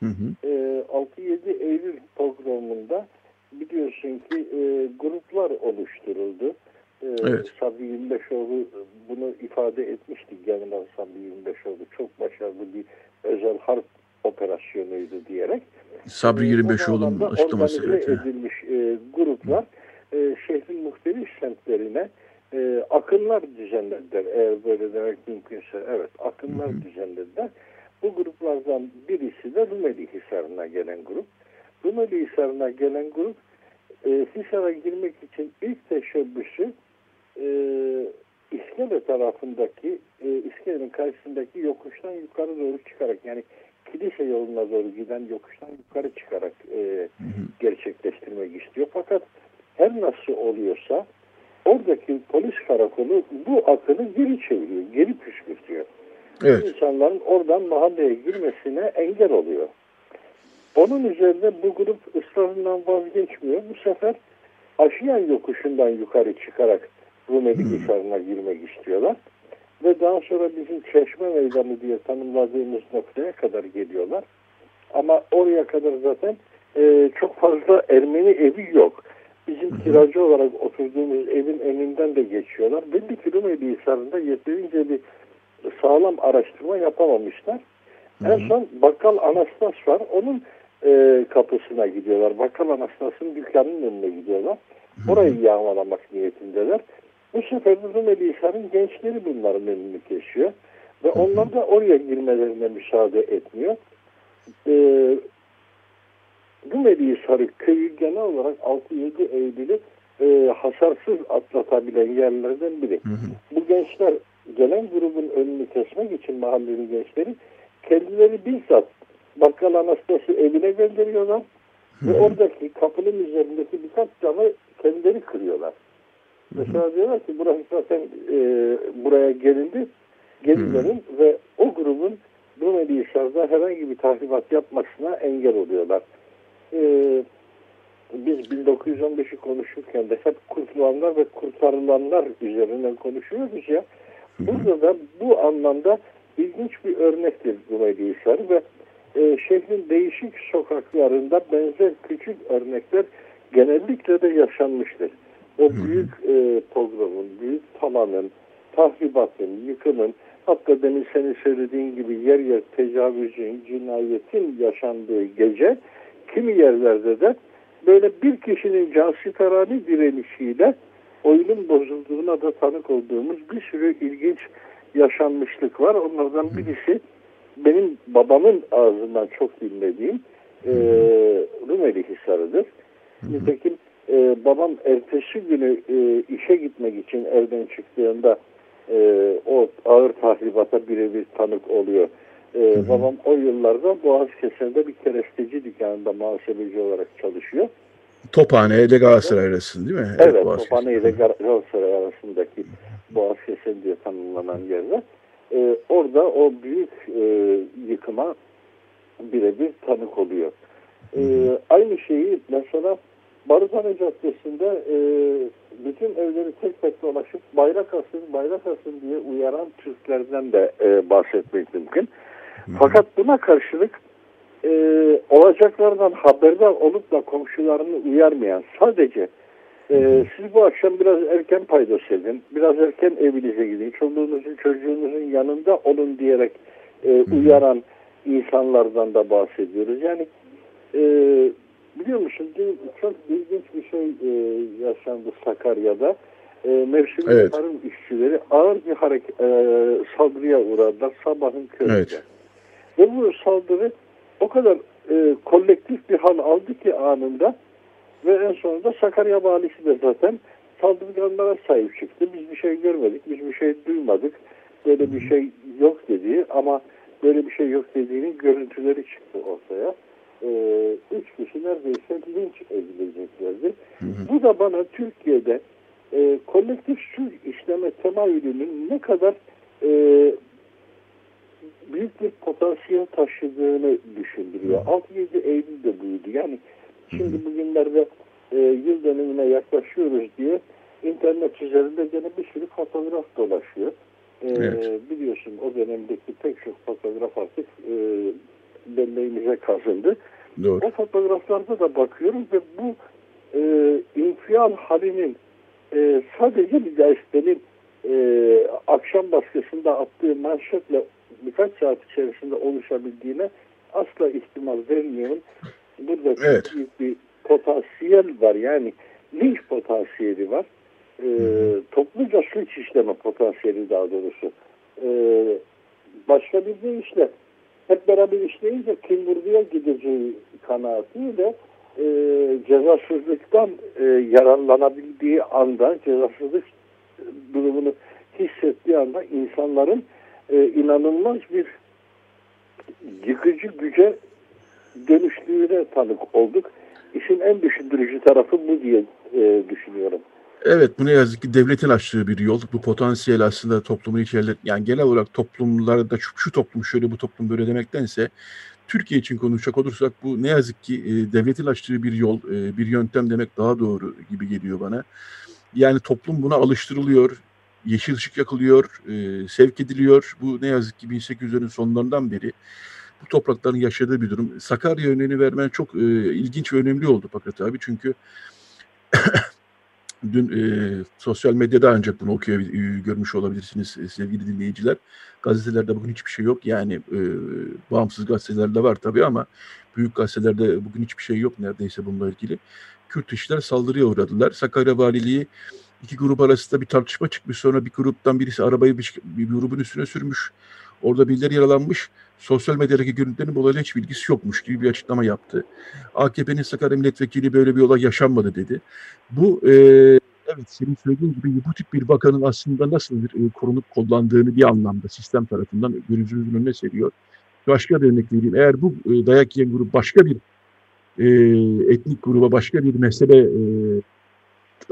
Hı hı. Hı hı. E, 6-7 Eylül programında biliyorsun ki e, gruplar oluşturuldu. E, evet. Sabri 25oğlu bunu ifade etmişti General Sabri 25oğlu. Çok başarılı bir özel harp operasyonuydu diyerek. Sabri 25oğlu'nun e, açıklaması. Organize evet. edilmiş e, gruplar e, şehrin muhtelif semtlerine e, akınlar düzenlediler. Eğer böyle demek mümkünse evet akınlar hı hı. düzenlediler. Bu gruplardan birisi de Rumeli Hisarı'na gelen grup. Rumeli Hisarı'na gelen grup e, Hisar'a girmek için ilk teşebbüsü e, İskele tarafındaki e, İskele'nin karşısındaki yokuştan yukarı doğru çıkarak yani kilise yoluna doğru giden yokuştan yukarı çıkarak e, gerçekleştirmek istiyor. Fakat her nasıl oluyorsa oradaki polis karakolu bu akını geri çeviriyor, geri püskürtüyor. Evet. İnsanların oradan mahalleye girmesine engel oluyor. Onun üzerine bu grup ısrarından vazgeçmiyor. Bu sefer Aşiyan yokuşundan yukarı çıkarak Rumeli Hisarı'na girmek istiyorlar. Ve daha sonra bizim Çeşme Meydanı diye tanımladığımız noktaya kadar geliyorlar. Ama oraya kadar zaten e, çok fazla Ermeni evi yok. Bizim kiracı olarak oturduğumuz evin önünden de geçiyorlar. Belli ki Rumeli Hisarı'nda yeterince bir sağlam araştırma yapamamışlar. En son Bakkal Anastas var. Onun e, kapısına gidiyorlar. Bakkal Anastas'ın dükkanının önüne gidiyorlar. Orayı yağmalamak niyetindeler. Bu sefer Rumeli Hisar'ın gençleri bunların önünü kesiyor. Ve onlar da oraya girmelerine müsaade etmiyor. E, Rumeli Hisarı köyü genel olarak 6-7 Eylül'ü e, hasarsız atlatabilen yerlerden biri. Bu gençler gelen grubun önünü kesmek için mahallenin gençleri kendileri bizzat bakkal anastası evine gönderiyorlar ve oradaki kapının üzerindeki birkaç camı kendileri kırıyorlar. Mesela diyorlar ki burası zaten e, buraya gelindi dönün ve o grubun Rumeli Hisar'da herhangi bir tahribat yapmasına engel oluyorlar. E, biz 1915'i konuşurken de hep kurtulanlar ve kurtarılanlar üzerinden konuşuyoruz ya. Burada da bu anlamda ilginç bir örnektir Rumeli Hisar ve e, şehrin değişik sokaklarında benzer küçük örnekler genellikle de yaşanmıştır. O büyük e, pogromun, büyük talanın, tahribatın, yıkımın, hatta demin senin söylediğin gibi yer yer tecavüzün, cinayetin yaşandığı gece kimi yerlerde de böyle bir kişinin cansiperane direnişiyle oyunun bozulduğuna da tanık olduğumuz bir sürü ilginç yaşanmışlık var. Onlardan birisi benim babamın ağzından çok dinlediğim e, Rumeli Hisarı'dır. Nitekim e, babam ertesi günü e, işe gitmek için evden çıktığında e, o ağır tahribata birebir tanık oluyor. E, babam o yıllarda Boğaz Kesen'de bir keresteci dükkanında muhasebeci olarak çalışıyor. Tophane ile Galatasaray arasında değil mi? Evet, Boğaz Tophane ile. Galatasaray arasındaki Boğaz Kesen diye tanımlanan yerde. E, orada o büyük e, yıkıma birebir tanık oluyor. E, aynı şeyi mesela Barutane Caddesi'nde e, bütün evleri tek tek dolaşıp bayrak asın, bayrak asın diye uyaran Türklerden de e, bahsetmek mümkün. Fakat buna karşılık e, olacaklardan haberdar olup da komşularını uyarmayan sadece e, siz bu akşam biraz erken paydos edin, biraz erken evinize gidin, çoluğunuzun çocuğunuzun yanında olun diyerek e, uyaran insanlardan da bahsediyoruz. Yani e, biliyor musun dün çok ilginç bir şey e, yaşandı Sakarya'da. E, mevsimli Evet. tarım işçileri ağır bir hareket, e, saldırıya uğradılar sabahın köründe. Evet. Ve bu saldırı o kadar e, kolektif bir hal aldı ki anında ve en sonunda Sakarya valisi de zaten saldırganlara sahip çıktı. Biz bir şey görmedik, biz bir şey duymadık. Böyle bir şey yok dediği ama böyle bir şey yok dediğinin görüntüleri çıktı ortaya. E, üç kişi neredeyse linç edileceklerdi. Bu da bana Türkiye'de e, kolektif suç işleme temayülünün ne kadar e, büyük bir potansiyel taşıdığını düşündürüyor. 6-7 Eylül'de buydu. Yani şimdi bugünlerde e, yıl dönümüne yaklaşıyoruz diye internet üzerinde gene bir sürü fotoğraf dolaşıyor. E, Evet. Biliyorsun o dönemdeki pek çok fotoğraf artık e, belleğimize kazındı. Doğru. O fotoğraflarda da bakıyorum ve bu e, infial halinin e, sadece bir gazetenin e, akşam baskısında attığı manşetle birkaç saat içerisinde oluşabildiğine asla ihtimal vermiyorum. Burada Evet. büyük bir potansiyel var. Yani linç potansiyeli var. E, topluca suç işleme potansiyeli daha doğrusu. E, başka bir deyişle hep beraber işleyince kim vurduya gideceği kanaatiyle e, cezasızlıktan e, yararlanabildiği anda cezasızlık durumunu hissettiği anda insanların e, inanılmaz bir yıkıcı güce dönüştüğüne tanık olduk. İşin en düşündürücü tarafı bu diye e, düşünüyorum. Evet bu ne yazık ki devletin açtığı bir yol. Bu potansiyel aslında toplumun içeride yani genel olarak toplumlarda şu, şu toplum şöyle bu toplum böyle demektense Türkiye için konuşacak olursak bu ne yazık ki e, devletin açtığı bir yol, e, bir yöntem demek daha doğru gibi geliyor bana. Yani toplum buna alıştırılıyor, yeşil ışık yakılıyor, e, sevk ediliyor. Bu ne yazık ki 1800'lerin sonlarından beri bu toprakların yaşadığı bir durum. Sakarya örneğini vermen çok e, ilginç ve önemli oldu Fakat abi çünkü dün e, sosyal medyada ancak bunu okuyor, e, görmüş olabilirsiniz e, sevgili dinleyiciler. Gazetelerde bugün hiçbir şey yok. Yani e, bağımsız gazetelerde var tabii ama büyük gazetelerde bugün hiçbir şey yok neredeyse bununla ilgili. Kürt işler saldırıya uğradılar. Sakarya Valiliği iki grup arasında bir tartışma çıkmış. Sonra bir gruptan birisi arabayı bir, bir grubun üstüne sürmüş. Orada birileri yaralanmış. Sosyal medyadaki görüntülerin bu olayla hiç bilgisi yokmuş gibi bir açıklama yaptı. AKP'nin Sakarya Milletvekili böyle bir olay yaşanmadı dedi. Bu e, evet senin söylediğin gibi bu tip bir bakanın aslında nasıl bir e, korunup kullandığını bir anlamda sistem tarafından gözümüzün önüne seriyor. Başka bir örnek vereyim. Eğer bu e, dayak yiyen grup başka bir e, etnik gruba, başka bir mezhebe e,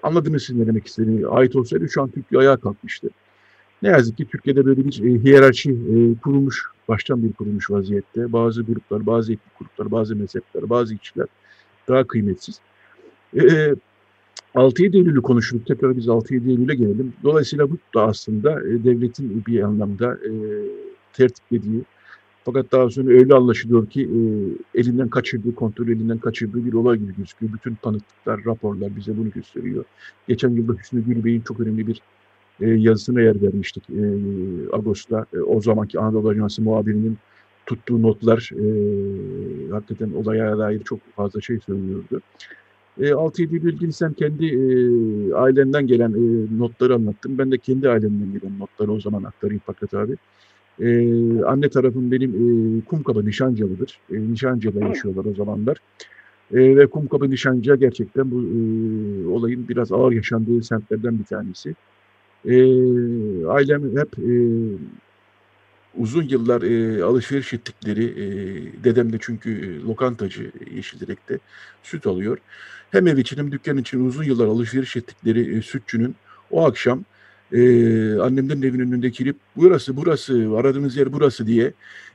anladınız siz ne demek istediğini ait olsaydı şu an Türkiye ayağa kalkmıştı. Ne yazık ki Türkiye'de böyle bir e, hiyerarşi e, kurulmuş, baştan bir kurulmuş vaziyette. Bazı gruplar, bazı etnik gruplar, bazı mezhepler, bazı kişiler daha kıymetsiz. E, 6-7 Eylül'ü konuştuk. Tekrar biz 6-7 Eylül'e gelelim. Dolayısıyla bu da aslında e, devletin bir anlamda e, tertiplediği fakat daha sonra öyle anlaşılıyor ki e, elinden kaçırdığı, kontrol elinden kaçırdığı bir olay gibi gözüküyor. Bütün tanıklıklar, raporlar bize bunu gösteriyor. Geçen yılda Hüsnü Gülbey'in çok önemli bir e, yazısına yer vermiştik. E, Ağustos'ta e, o zamanki Anadolu Ajansı muhabirinin tuttuğu notlar e, hakikaten olaya dair çok fazla şey söylüyordu. E, 6-7 ile sen kendi e, ailenden gelen e, notları anlattın. Ben de kendi ailemden gelen notları o zaman aktarayım Fakat abi. E, anne tarafım benim e, Kumkapı Nişancalı'dır. E, Nişanca'da yaşıyorlar o zamanlar. E, ve Kumkapı Nişanca gerçekten bu e, olayın biraz ağır yaşandığı semtlerden bir tanesi. E, ailem hep e, uzun yıllar e, alışveriş ettikleri, e, dedem de çünkü e, lokantacı Yeşildirek'te süt alıyor. Hem ev için hem dükkan için uzun yıllar alışveriş ettikleri e, sütçünün o akşam e, annemlerin evinin önünde kilip burası burası aradığınız yer burası diye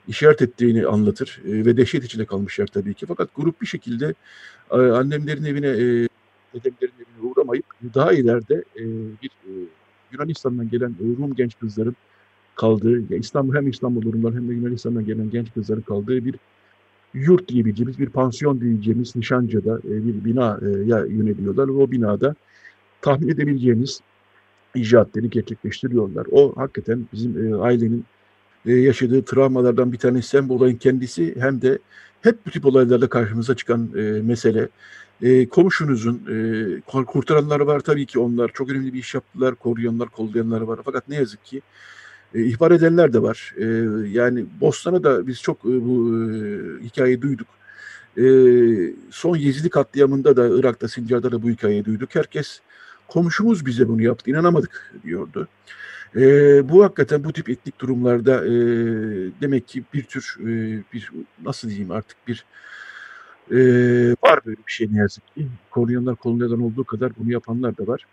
işaret ettiğini anlatır e, ve dehşet içinde kalmışlar tabii ki. Fakat grup bir şekilde e, annemlerin evine e, dedemlerin evine uğramayıp daha ileride e, bir e, Yunanistan'dan gelen e, Rum genç kızların kaldığı, ya İstanbul hem İstanbullular hem de Yunanistan'dan gelen genç kızların kaldığı bir yurt diyebileceğimiz, bir pansiyon diyeceğimiz Nişanca'da e, bir binaya yöneliyorlar ve o binada tahmin edebileceğimiz icraatları gerçekleştiriyorlar. O hakikaten bizim e, ailenin e, yaşadığı travmalardan bir tanesi hem bu olayın kendisi hem de hep bu tip olaylarda karşımıza çıkan e, mesele. E, komşunuzun e, kurtaranlar var tabii ki onlar çok önemli bir iş yaptılar, koruyanlar, kollayanlar var. Fakat ne yazık ki e, ihbar edenler de var. E, yani Bostan'a da biz çok e, bu e, hikayeyi duyduk. E, son Yezidi katliamında da Irak'ta, Sincar'da da bu hikayeyi duyduk. Herkes komşumuz bize bunu yaptı, inanamadık diyordu. E, bu hakikaten bu tip etnik durumlarda e, demek ki bir tür e, bir nasıl diyeyim artık bir e, var böyle bir şey ne yazık ki. Koruyanlar kolonyadan olduğu kadar bunu yapanlar da var.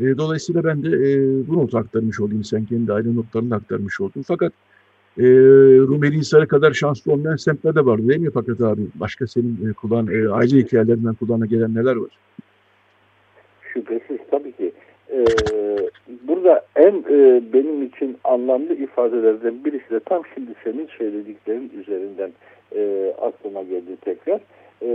E, dolayısıyla ben de e, bu notu aktarmış olayım. Sen kendi aile notlarını aktarmış oldun. Fakat e, Rumeli Hisarı kadar şanslı olmayan semtler de var değil mi Fakat abi? Başka senin e, kulağın, e, aile hikayelerinden kulağına gelen neler var? Şüphesiz tabii ki. Ee, burada en e, benim için anlamlı ifadelerden birisi de tam şimdi senin söylediklerin üzerinden e, aklıma geldi tekrar. E,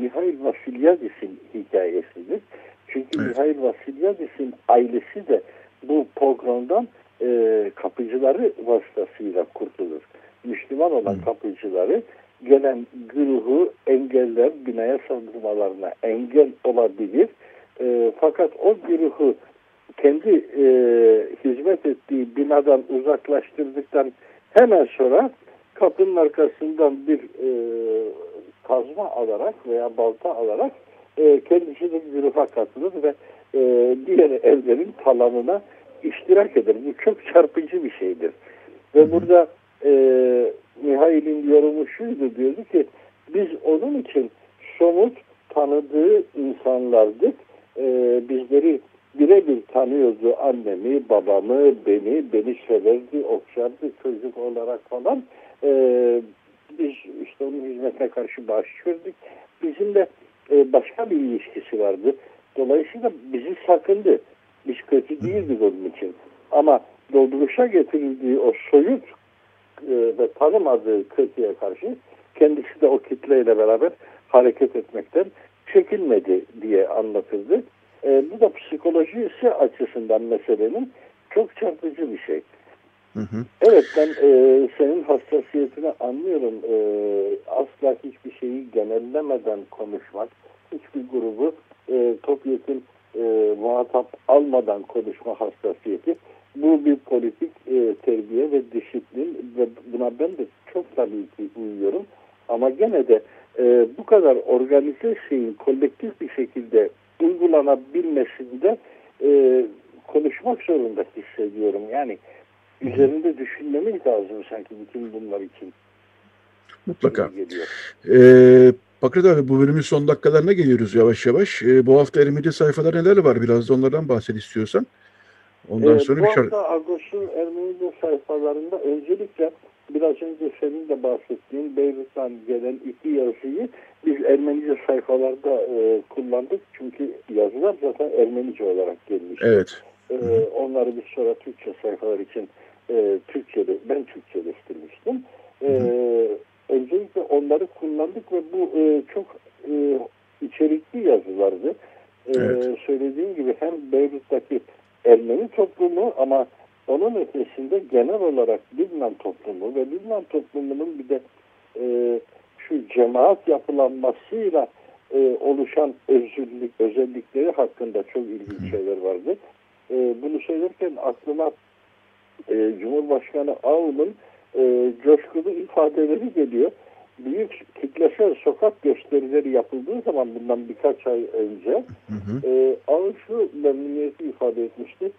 Mihail Vasilyadis'in hikayesidir. Çünkü evet. Mihail Vasilyadis'in ailesi de bu programdan e, kapıcıları vasıtasıyla kurtulur. Müslüman olan Hı. kapıcıları gelen güruhu engeller, binaya saldırmalarına engel olabilir e, fakat o güruhu kendi e, hizmet ettiği binadan uzaklaştırdıktan hemen sonra kapının arkasından bir e, kazma alarak veya balta alarak e, kendisi de güruha katılır ve e, diğer evlerin talanına iştirak eder. Bu çok çarpıcı bir şeydir. Ve burada e, Mihail'in yorumu şuydu diyordu ki biz onun için somut tanıdığı insanlardık e, bizleri birebir tanıyordu annemi, babamı, beni, beni severdi, okşardı çocuk olarak falan. Ee, biz işte onun hizmetine karşı başlıyorduk. Bizimle e, başka bir ilişkisi vardı. Dolayısıyla bizi sakındı. Biz kötü değildik onun için. Ama dolduruşa getirildiği o soyut e, ve tanımadığı kötüye karşı kendisi de o kitleyle beraber hareket etmekten çekilmedi diye anlatıldı. E, bu da psikolojisi açısından meselenin çok çarpıcı bir şey. Hı hı. Evet ben e, senin hassasiyetini anlıyorum. E, asla hiçbir şeyi genellemeden konuşmak, hiçbir grubu e, topyekun e, muhatap almadan konuşma hassasiyeti. Bu bir politik e, terbiye ve disiplin ve buna ben de çok tabii ki uyuyorum. Ama gene de e, bu kadar organize şeyin kolektif bir şekilde uygulanabilmesinde e, konuşmak zorunda hissediyorum. Yani üzerinde düşünmemiz lazım sanki bütün bunlar için. Mutlaka. Ee, abi bu bölümün son dakikalarına geliyoruz yavaş yavaş. Ee, bu hafta Ermeni sayfalar neler var? Biraz da onlardan bahset istiyorsan. Ondan ee, sonra bu bir hafta Agos'un Ermenice sayfalarında öncelikle biraz önce senin de bahsettiğin Beyrut'tan gelen iki yazıyı biz Ermenice sayfalarda e, kullandık. Çünkü yazılar zaten Ermenice olarak gelmiş. Evet. E, onları biz sonra Türkçe sayfalar için e, Türkçe'de, ben Türkçeleştirmiştim. E, öncelikle onları kullandık ve bu e, çok e, içerikli yazılardı. E, evet. Söylediğim gibi hem Beyrut'taki Ermeni toplumu ama onun ötesinde genel olarak Lübnan toplumu ve Lübnan toplumunun bir de e, şu cemaat yapılanmasıyla e, oluşan özürlük, özellikleri hakkında çok ilginç şeyler vardı. E, bunu söylerken aklıma e, Cumhurbaşkanı Ağul'un e, coşkulu ifadeleri geliyor. Büyük kitlesel sokak gösterileri yapıldığı zaman bundan birkaç ay önce hı hı. E, Ağul şu memnuniyeti ifade etmişti.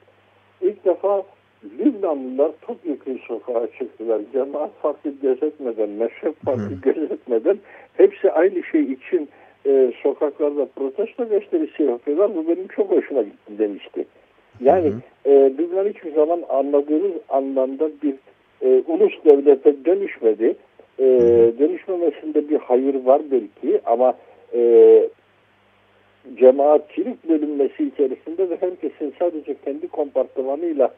İlk defa Lübnanlılar topyekun sokağa çıktılar. Cemaat farkı gözetmeden, mezhep farkı gözetmeden hepsi aynı şey için e, sokaklarda protesto gösterisi yapıyorlar. Bu benim çok hoşuma gitti demişti. Yani hı. E, Lübnan hiçbir zaman anladığımız anlamda bir e, ulus devlete dönüşmedi. E, dönüşmemesinde bir hayır var belki ama e, cemaatçilik bölünmesi içerisinde de herkesin sadece kendi kompartımanıyla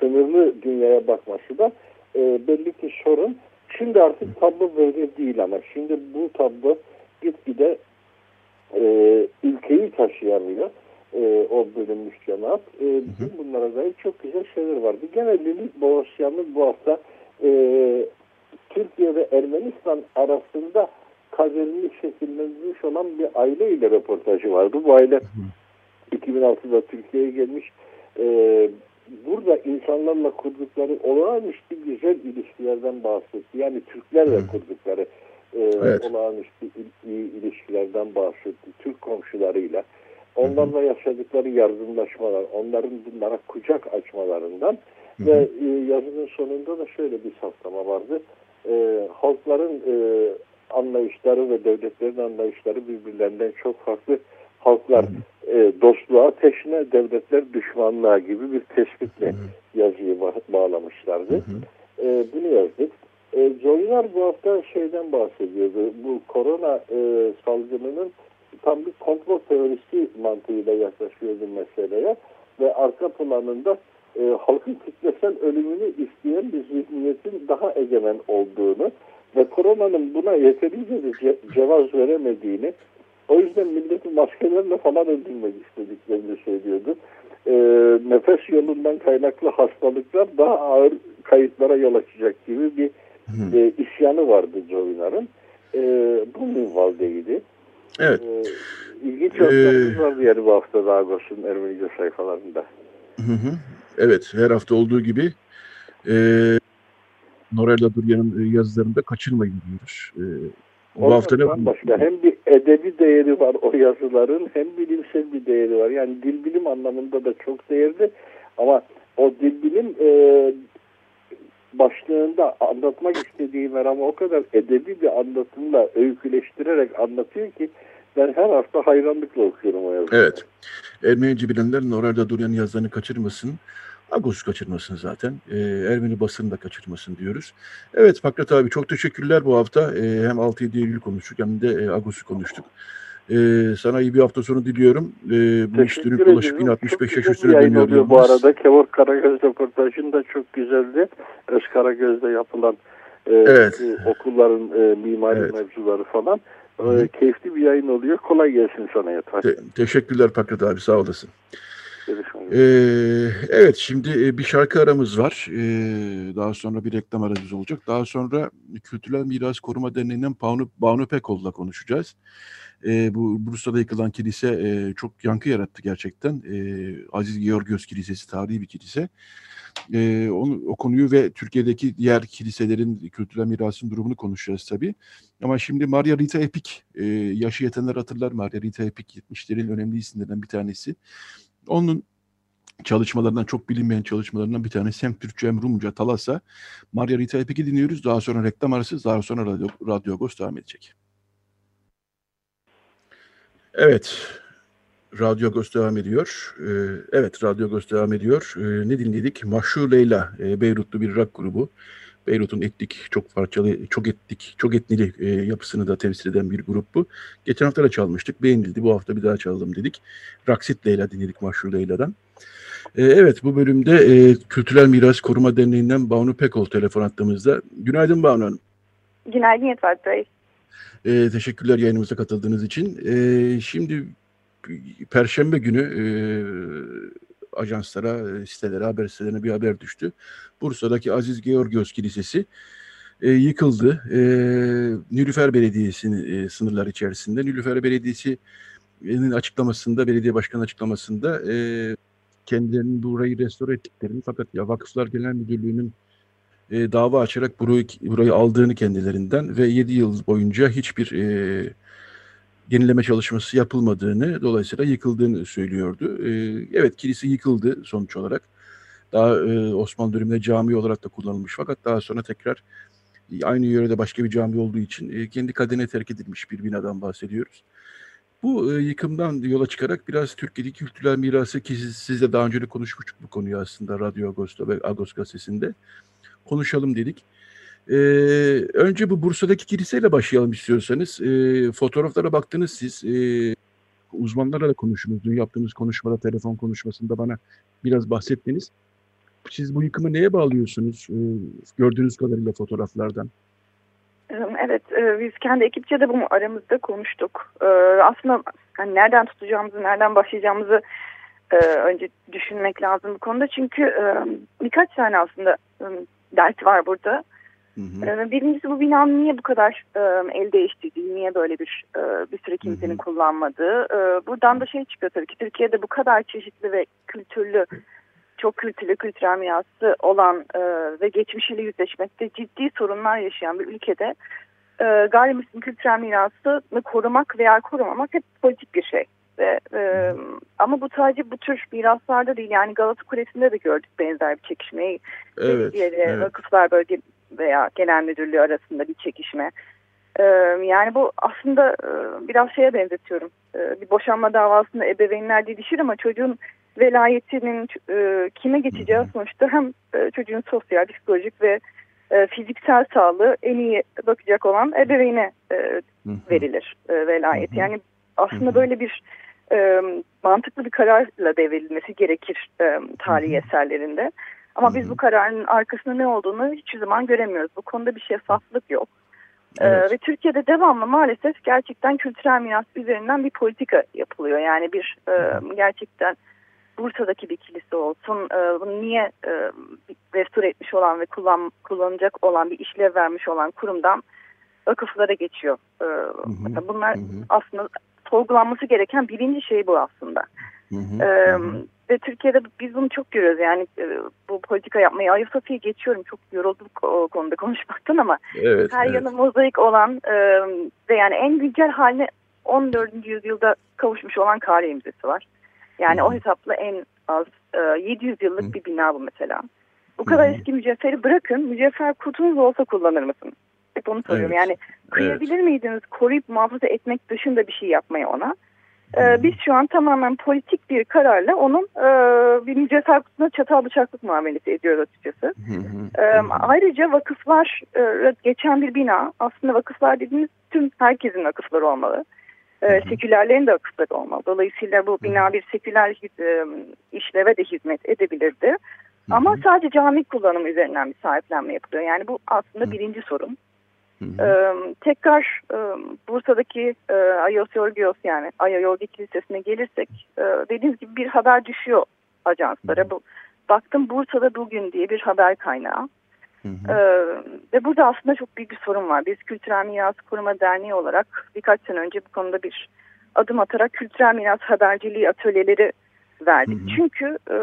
sınırlı dünyaya bakması da e, belli ki sorun. Şimdi artık tablo böyle değil ama şimdi bu tablo gitgide e, ülkeyi taşıyamıyor. E, o bölünmüş cemaat. E, bütün bunlara dair çok güzel şeyler vardı. Gene Lilith Boğazyan'ın bu hafta e, Türkiye ve Ermenistan arasında kaderini şekillenmiş olan bir aile ile röportajı vardı. Bu aile 2006'da Türkiye'ye gelmiş. E, burada insanlarla kurdukları olağanüstü güzel ilişkilerden bahsetti. Yani Türklerle kurdukları e, evet. olağanüstü iyi ilişkilerden bahsetti. Türk komşularıyla. Onlarla yaşadıkları yardımlaşmalar, onların bunlara kucak açmalarından Hı-hı. ve e, yazının sonunda da şöyle bir saptama vardı. E, halkların e, anlayışları ve devletlerin anlayışları birbirlerinden çok farklı halklar e, dostluğa teşne, devletler düşmanlığa gibi bir tespitle Hı-hı. yazıyı ba- bağlamışlardı. E, bunu yazdık. E, Joyner bu hafta şeyden bahsediyordu. Bu korona e, salgınının tam bir komplo teorisi mantığıyla yaklaşıyordu meseleye ve arka planında e, halkın kitlesel ölümünü isteyen bir zihniyetin daha egemen olduğunu ve koronanın buna yeterince de ce cevaz veremediğini o yüzden milleti maskelerle falan öldürmek istediklerini söylüyordu. E, nefes yolundan kaynaklı hastalıklar daha ağır kayıtlara yol açacak gibi bir e, isyanı vardı Jovinar'ın. E, bu minvaldeydi. Evet. E, ilginç ee, var diğer bu hafta Dagos'un Ermenice sayfalarında. Hı hı. Evet, her hafta olduğu gibi e, Norella Duryan'ın yazılarında kaçırmayın diyoruz. E, bu hafta ne? Başka. Hem bir edebi değeri var o yazıların hem bilimsel bir değeri var. Yani dil bilim anlamında da çok değerli ama o dil bilim e, başlığında anlatmak istediği meramı o kadar edebi bir anlatımla öyküleştirerek anlatıyor ki Ben her hafta hayranlıkla okuyorum o yazıları. Evet. Ermenici bilenlerin orada duran yazılarını kaçırmasın. Agos kaçırmasın zaten. E, Ermeni basını da kaçırmasın diyoruz. Evet Fakret abi çok teşekkürler bu hafta. E, hem 6-7 Eylül konuştuk hem de e, Agos'u konuştuk. E, sana iyi bir hafta sonu diliyorum. E, bu iş dönüp dolaşıp 1065 yaş üstüne dönüyor. bu arada. Kevork Karagöz röportajın da çok güzeldi. Öz Karagöz'de yapılan e, Evet. e, okulların e, mimari Evet. mevzuları falan. E, keyifli bir yayın oluyor. Kolay gelsin sana Yatay. Te- teşekkürler Fakret abi sağ olasın. Ee, evet şimdi e, bir şarkı aramız var. Ee, daha sonra bir reklam aramız olacak. Daha sonra Kültürel Miras Koruma Derneği'nden Banu, Banu Pekol'la konuşacağız. Ee, bu Bursa'da yıkılan kilise e, çok yankı yarattı gerçekten. Ee, Aziz Georgios Kilisesi tarihi bir kilise. Ee, onu, o konuyu ve Türkiye'deki diğer kiliselerin kültürel mirasın durumunu konuşacağız tabii. Ama şimdi Maria Rita Epik, e, yaşı yetenler hatırlar Maria Rita Epik 70'lerin önemli isimlerinden bir tanesi. Onun çalışmalarından çok bilinmeyen çalışmalarından bir tanesi hem Türkçe hem Rumca Talasa. Maria Rita Epik'i dinliyoruz. Daha sonra reklam arası, daha sonra Radyo, Radyo Agos devam edecek. Evet, Radyo Agos devam ediyor. Ee, evet, Radyo Agos devam ediyor. Ee, ne dinledik? Mahşur Leyla, e, Beyrutlu bir rock grubu. Beyrut'un etnik, çok parçalı, çok etnik, çok etnili e, yapısını da temsil eden bir grup bu. Geçen hafta da çalmıştık, beğenildi. Bu hafta bir daha çalalım dedik. Raksit Leyla dinledik Mahşur Leyla'dan. Ee, evet, bu bölümde e, Kültürel Miras Koruma Derneği'nden Banu Pekol telefon attığımızda. Günaydın Banu Hanım. Günaydın Yetvat Bey. Ee, teşekkürler yayınımıza katıldığınız için. Ee, şimdi Perşembe günü e, ajanslara, e, sitelere, haber sitelerine bir haber düştü. Bursa'daki Aziz Georgios Kilisesi e, yıkıldı. E, Nilüfer Belediyesi'nin e, sınırlar içerisinde. Nilüfer Belediyesi'nin açıklamasında, belediye başkanı açıklamasında e, kendilerinin burayı restore ettiklerini fakat ya Vakıflar Genel Müdürlüğü'nün e, dava açarak burayı, burayı aldığını kendilerinden ve 7 yıl boyunca hiçbir e, yenileme çalışması yapılmadığını, dolayısıyla yıkıldığını söylüyordu. E, evet kilise yıkıldı sonuç olarak. Daha e, Osmanlı döneminde cami olarak da kullanılmış fakat daha sonra tekrar e, aynı yörede başka bir cami olduğu için e, kendi kaderine terk edilmiş bir binadan bahsediyoruz. Bu yıkımdan yola çıkarak biraz Türkiye'deki kültürel mirası ki siz, sizle daha önce de konuşmuştuk bu konuyu aslında Radyo Agos'ta ve Agos gazetesinde konuşalım dedik. Ee, önce bu Bursa'daki kiliseyle başlayalım istiyorsanız. Ee, fotoğraflara baktınız siz. Ee, uzmanlarla da konuştunuz. Dün yaptığınız konuşmada, telefon konuşmasında bana biraz bahsettiniz. Siz bu yıkımı neye bağlıyorsunuz? Ee, gördüğünüz kadarıyla fotoğraflardan. Evet, e, biz kendi ekipçe de bunu aramızda konuştuk. E, Aslında hani nereden tutacağımızı, nereden başlayacağımızı e, önce düşünmek lazım bu konuda. Çünkü e, birkaç tane aslında e, dert var burada. Hı hı. E, Birincisi bu binanın niye bu kadar e, el değiştirdiği, niye böyle bir e, bir süre kimsenin Hı hı. kullanmadığı. E, Buradan da şey çıkıyor tabii ki Türkiye'de bu kadar çeşitli ve kültürlü, çok kültürlü, kültürel mirası olan e, ve geçmişiyle yüzleşmekte ciddi sorunlar yaşayan bir ülkede e, gayrimüslim kültürel mirasını korumak veya korumamak hep politik bir şey. Ve, e, ama bu sadece bu tür miraslarda değil yani Galata Kulesi'nde de gördük benzer bir çekişmeyi. Evet, Diğeri evet. Vakıflar Bölge veya Genel Müdürlüğü arasında bir çekişme. E, yani bu aslında e, biraz şeye benzetiyorum. E, bir boşanma davasında ebeveynler didişir ama çocuğun velayetinin e, kime geçeceği sonuçta hem e, çocuğun sosyal, psikolojik ve e, fiziksel sağlığı en iyi bakacak olan ebeveyne e, verilir e, velayet. Yani aslında böyle bir e, mantıklı bir kararla devredilmesi gerekir e, tarihi eserlerinde. Ama Hı biz hı. bu kararın arkasında ne olduğunu hiçbir zaman göremiyoruz. Bu konuda bir şeffaflık yok. E, Evet. ve Türkiye'de devamlı maalesef gerçekten kültürel miras üzerinden bir politika yapılıyor. Yani bir e, gerçekten Bursa'daki bir kilise olsun, e, bunu niye e, restore etmiş olan ve kullan, kullanacak olan bir işlev vermiş olan kurumdan vakıflara geçiyor. E, mesela bunlar Hı hı. aslında sorgulanması gereken birinci şey bu aslında. Hı hı. E, Hı hı. Ve Türkiye'de biz bunu çok görüyoruz yani e, bu politika yapmayı. Ayasofya'yı geçiyorum çok yoruldum o konuda konuşmaktan ama Evet, her evet. yanı mozaik olan e, ve yani en güncel haline 14. yüzyılda kavuşmuş olan Kale Müzesi var. Yani hı. o hesapla en az e, 700 yıllık Hı. bir bina bu mesela. Bu kadar hı. eski mücevheri bırakın mücevher kutunuz olsa kullanır mısınız? Hep onu soruyorum. Evet. Yani kıyabilir Evet. miydiniz koruyup muhafaza etmek dışında bir şey yapmaya ona? Ee, biz şu an tamamen politik bir kararla onun e, bir kutusuna çatal bıçaklık muamelesi ediyoruz açıkçası. Hı hı. Ee, ayrıca vakıflar e, geçen bir bina aslında vakıflar dediğimiz tüm herkesin vakıfları olmalı. Ee, sekülerlerin de vakıfları olmalı. Dolayısıyla bu bina bir seküler e, işleve de hizmet edebilirdi. Ama sadece cami kullanımı üzerinden bir sahiplenme yapılıyor. Yani bu aslında birinci sorun. Hı hı. Tekrar Bursa'daki Ayos Yorgios yani Aya Yorgi Kilisesi'ne gelirsek dediğiniz gibi bir haber düşüyor ajanslara. Bu Baktım Bursa'da bugün diye bir haber kaynağı. Hı hı. Ee, ve burada aslında çok büyük bir sorun var. Biz Kültürel Miras Koruma Derneği olarak birkaç sene önce bu konuda bir adım atarak kültürel miras haberciliği atölyeleri verdik. Hı hı. Çünkü e,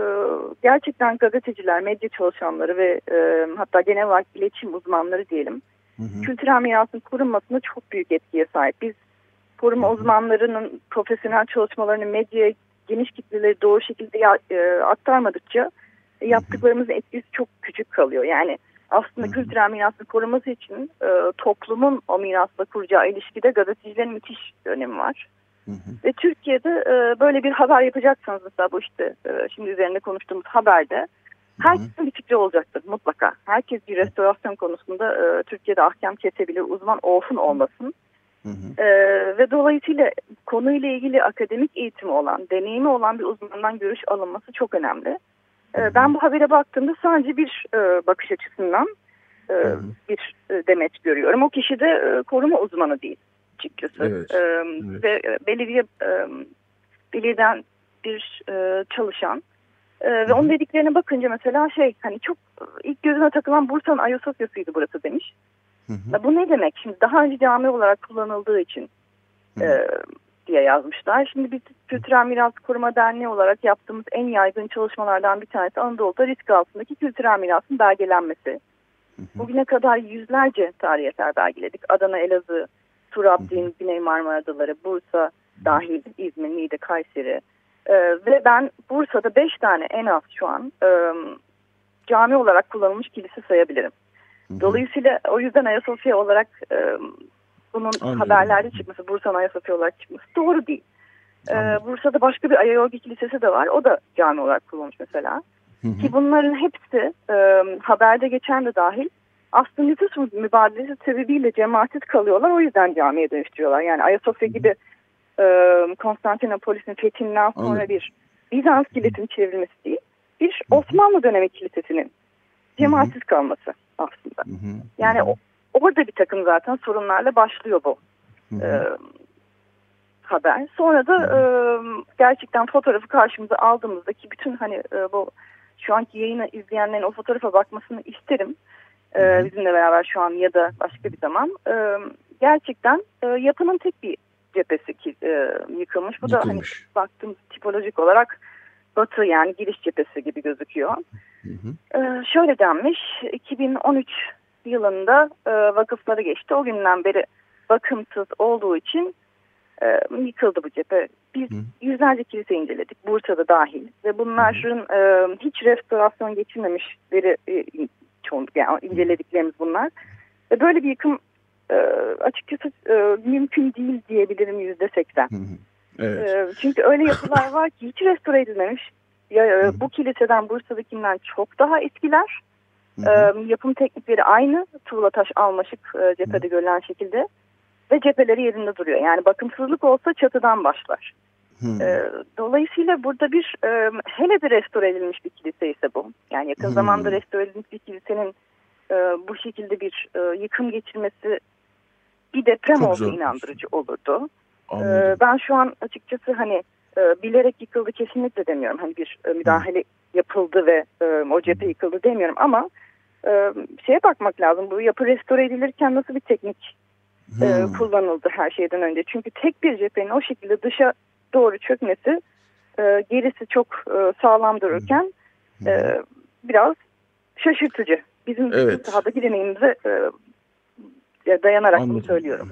gerçekten gazeteciler, medya çalışanları ve e, hatta genel olarak iletişim uzmanları diyelim Hı hı. kültürel mirasın korunmasında çok büyük etkiye sahip. Biz koruma uzmanlarının profesyonel çalışmalarını medyaya geniş kitleleri doğru şekilde e, aktarmadıkça yaptıklarımızın etkisi çok küçük kalıyor. Yani aslında Hı hı. kültürel mirasın korunması için e, toplumun o mirasla kuracağı ilişkide gazetecilerin müthiş önemi var. Hı. Ve Türkiye'de e, böyle bir haber yapacaksanız mesela bu işte e, şimdi üzerinde konuştuğumuz haberde herkesin bir fikri olacaktır mutlaka. Herkes bir restorasyon konusunda e, Türkiye'de ahkam kesebilir, uzman olsun olmasın. Hı hı. E, ve dolayısıyla konuyla ilgili akademik eğitimi olan, deneyimi olan bir uzmandan görüş alınması çok önemli. E, ben bu habere baktığımda sadece bir e, bakış açısından e, hı. bir e, demet görüyorum. O kişi de e, koruma uzmanı değil açıkçası. Evet, E, evet. Ve e, belediye e, belediyeden bir e, çalışan e, ve onun dediklerine bakınca mesela şey hani çok ilk gözüne takılan Bursa'nın Ayasofya'sıydı burası demiş. Hı hı. Bu ne demek? Şimdi daha önce cami olarak kullanıldığı için Hı. e, diye yazmışlar. Şimdi biz Kültürel Miras Koruma Derneği olarak yaptığımız en yaygın çalışmalardan bir tanesi Anadolu'da risk altındaki kültürel mirasın belgelenmesi. Hı hı. Bugüne kadar yüzlerce tarih eser belgeledik. Adana, Elazığ, Turabdin, Güney Marmara Adaları, Bursa dahil, İzmir, Niğde, Kayseri. E, ve ben Bursa'da beş tane en az şu an e, cami olarak kullanılmış kilise sayabilirim. Dolayısıyla o yüzden Ayasofya olarak e, bunun Anlıyorum. haberlerde çıkması, Bursa'nın Ayasofya olarak çıkması doğru değil. E, Anladım. Bursa'da başka bir Ayayorgi Kilisesi de var. O da cami olarak kullanılmış mesela. Hı hı. Ki bunların hepsi e, haberde geçen de dahil aslında nüfus mübadelesi sebebiyle cemaatsiz kalıyorlar. O yüzden camiye dönüştürüyorlar. Yani Ayasofya gibi e, Konstantinopolis'in fethinden sonra Anladım. bir Bizans kilisinin çevrilmesi değil. Bir Osmanlı dönemi kilisesinin cemaatsiz kalması aslında. Hı hı. Yani o, orada bir takım zaten sorunlarla başlıyor bu Hı e, haber. Sonra da e, gerçekten fotoğrafı karşımıza aldığımızdaki bütün hani e, bu şu anki yayını izleyenlerin o fotoğrafa bakmasını isterim. E, bizimle beraber şu an ya da başka bir zaman. E, gerçekten e, yapının tek bir cephesi ki, e, yıkılmış. Bu da hani Yıkılmış. baktığımız tipolojik olarak batı yani giriş cephesi gibi gözüküyor. Hı hı. Ee, şöyle denmiş, 2013 yılında e, vakıfları geçti. O günden beri bakımsız olduğu için e, yıkıldı bu cephe. Biz Hı. yüzlerce kilise inceledik, Bursa'da dahil. Ve bunların e, hiç restorasyon geçirmemişleri e, çoğunluk yani incelediklerimiz bunlar. Ve böyle bir yıkım e, açıkçası e, mümkün değil diyebilirim yüzde seksen. Evet. Ee, çünkü öyle yapılar var ki hiç restore edilmemiş. Ya, e, bu kiliseden Bursa'dakinden çok daha eskiler. Yapım teknikleri aynı. Tuğla taş almaşık e, cephede görülen şekilde. Ve cepheleri yerinde duruyor. Yani bakımsızlık olsa çatıdan başlar. Dolayısıyla burada bir e, hele de restore edilmiş bir kilise ise bu. Yani yakın Hmm. zamanda restore edilmiş bir kilisenin e, bu şekilde bir e, yıkım geçirmesi bir deprem Çok zor. inandırıcı olurdu. Ee, Anladım. ben şu an açıkçası hani e, bilerek yıkıldı kesinlikle demiyorum. Hani bir e, müdahale yapıldı ve e, o cephe yıkıldı demiyorum ama şeye bakmak lazım. Bu yapı restore edilirken nasıl bir teknik Hı. kullanıldı her şeyden önce. Çünkü tek bir cephenin o şekilde dışa doğru çökmesi gerisi çok sağlam dururken e, biraz şaşırtıcı. Bizim Evet. sahadaki deneyimimize e, dayanarak bunu Anladım. söylüyorum.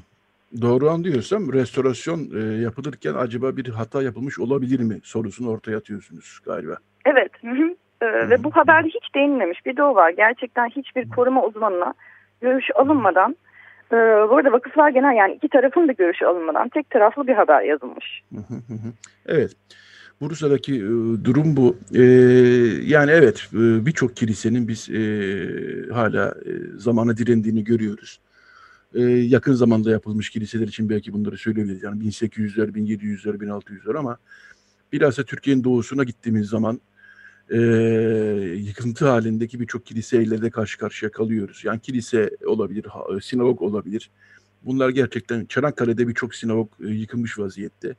Doğru anlıyorsam restorasyon e, yapılırken acaba bir hata yapılmış olabilir mi sorusunu ortaya atıyorsunuz galiba. Evet. Hı hı. Ee, Ve bu haberde hiç değinmemiş bir de o var. Gerçekten hiçbir koruma uzmanına görüş alınmadan Ee, bu arada vakıflar genel yani iki tarafın da görüşü alınmadan tek taraflı bir haber yazılmış. evet. Bursa'daki e, durum bu. E, yani evet e, birçok kilisenin biz e, hala e, zamana direndiğini görüyoruz. E, yakın zamanda yapılmış kiliseler için belki bunları söyleyebiliriz. Yani 1800'ler, 1700'ler, 1600'ler ama bilhassa Türkiye'nin doğusuna gittiğimiz zaman e, yıkıntı halindeki birçok kiliseyle de karşı karşıya kalıyoruz. Yani kilise olabilir, ha, sinagog olabilir. Bunlar gerçekten Çanakkale'de birçok sinagog e, yıkılmış vaziyette.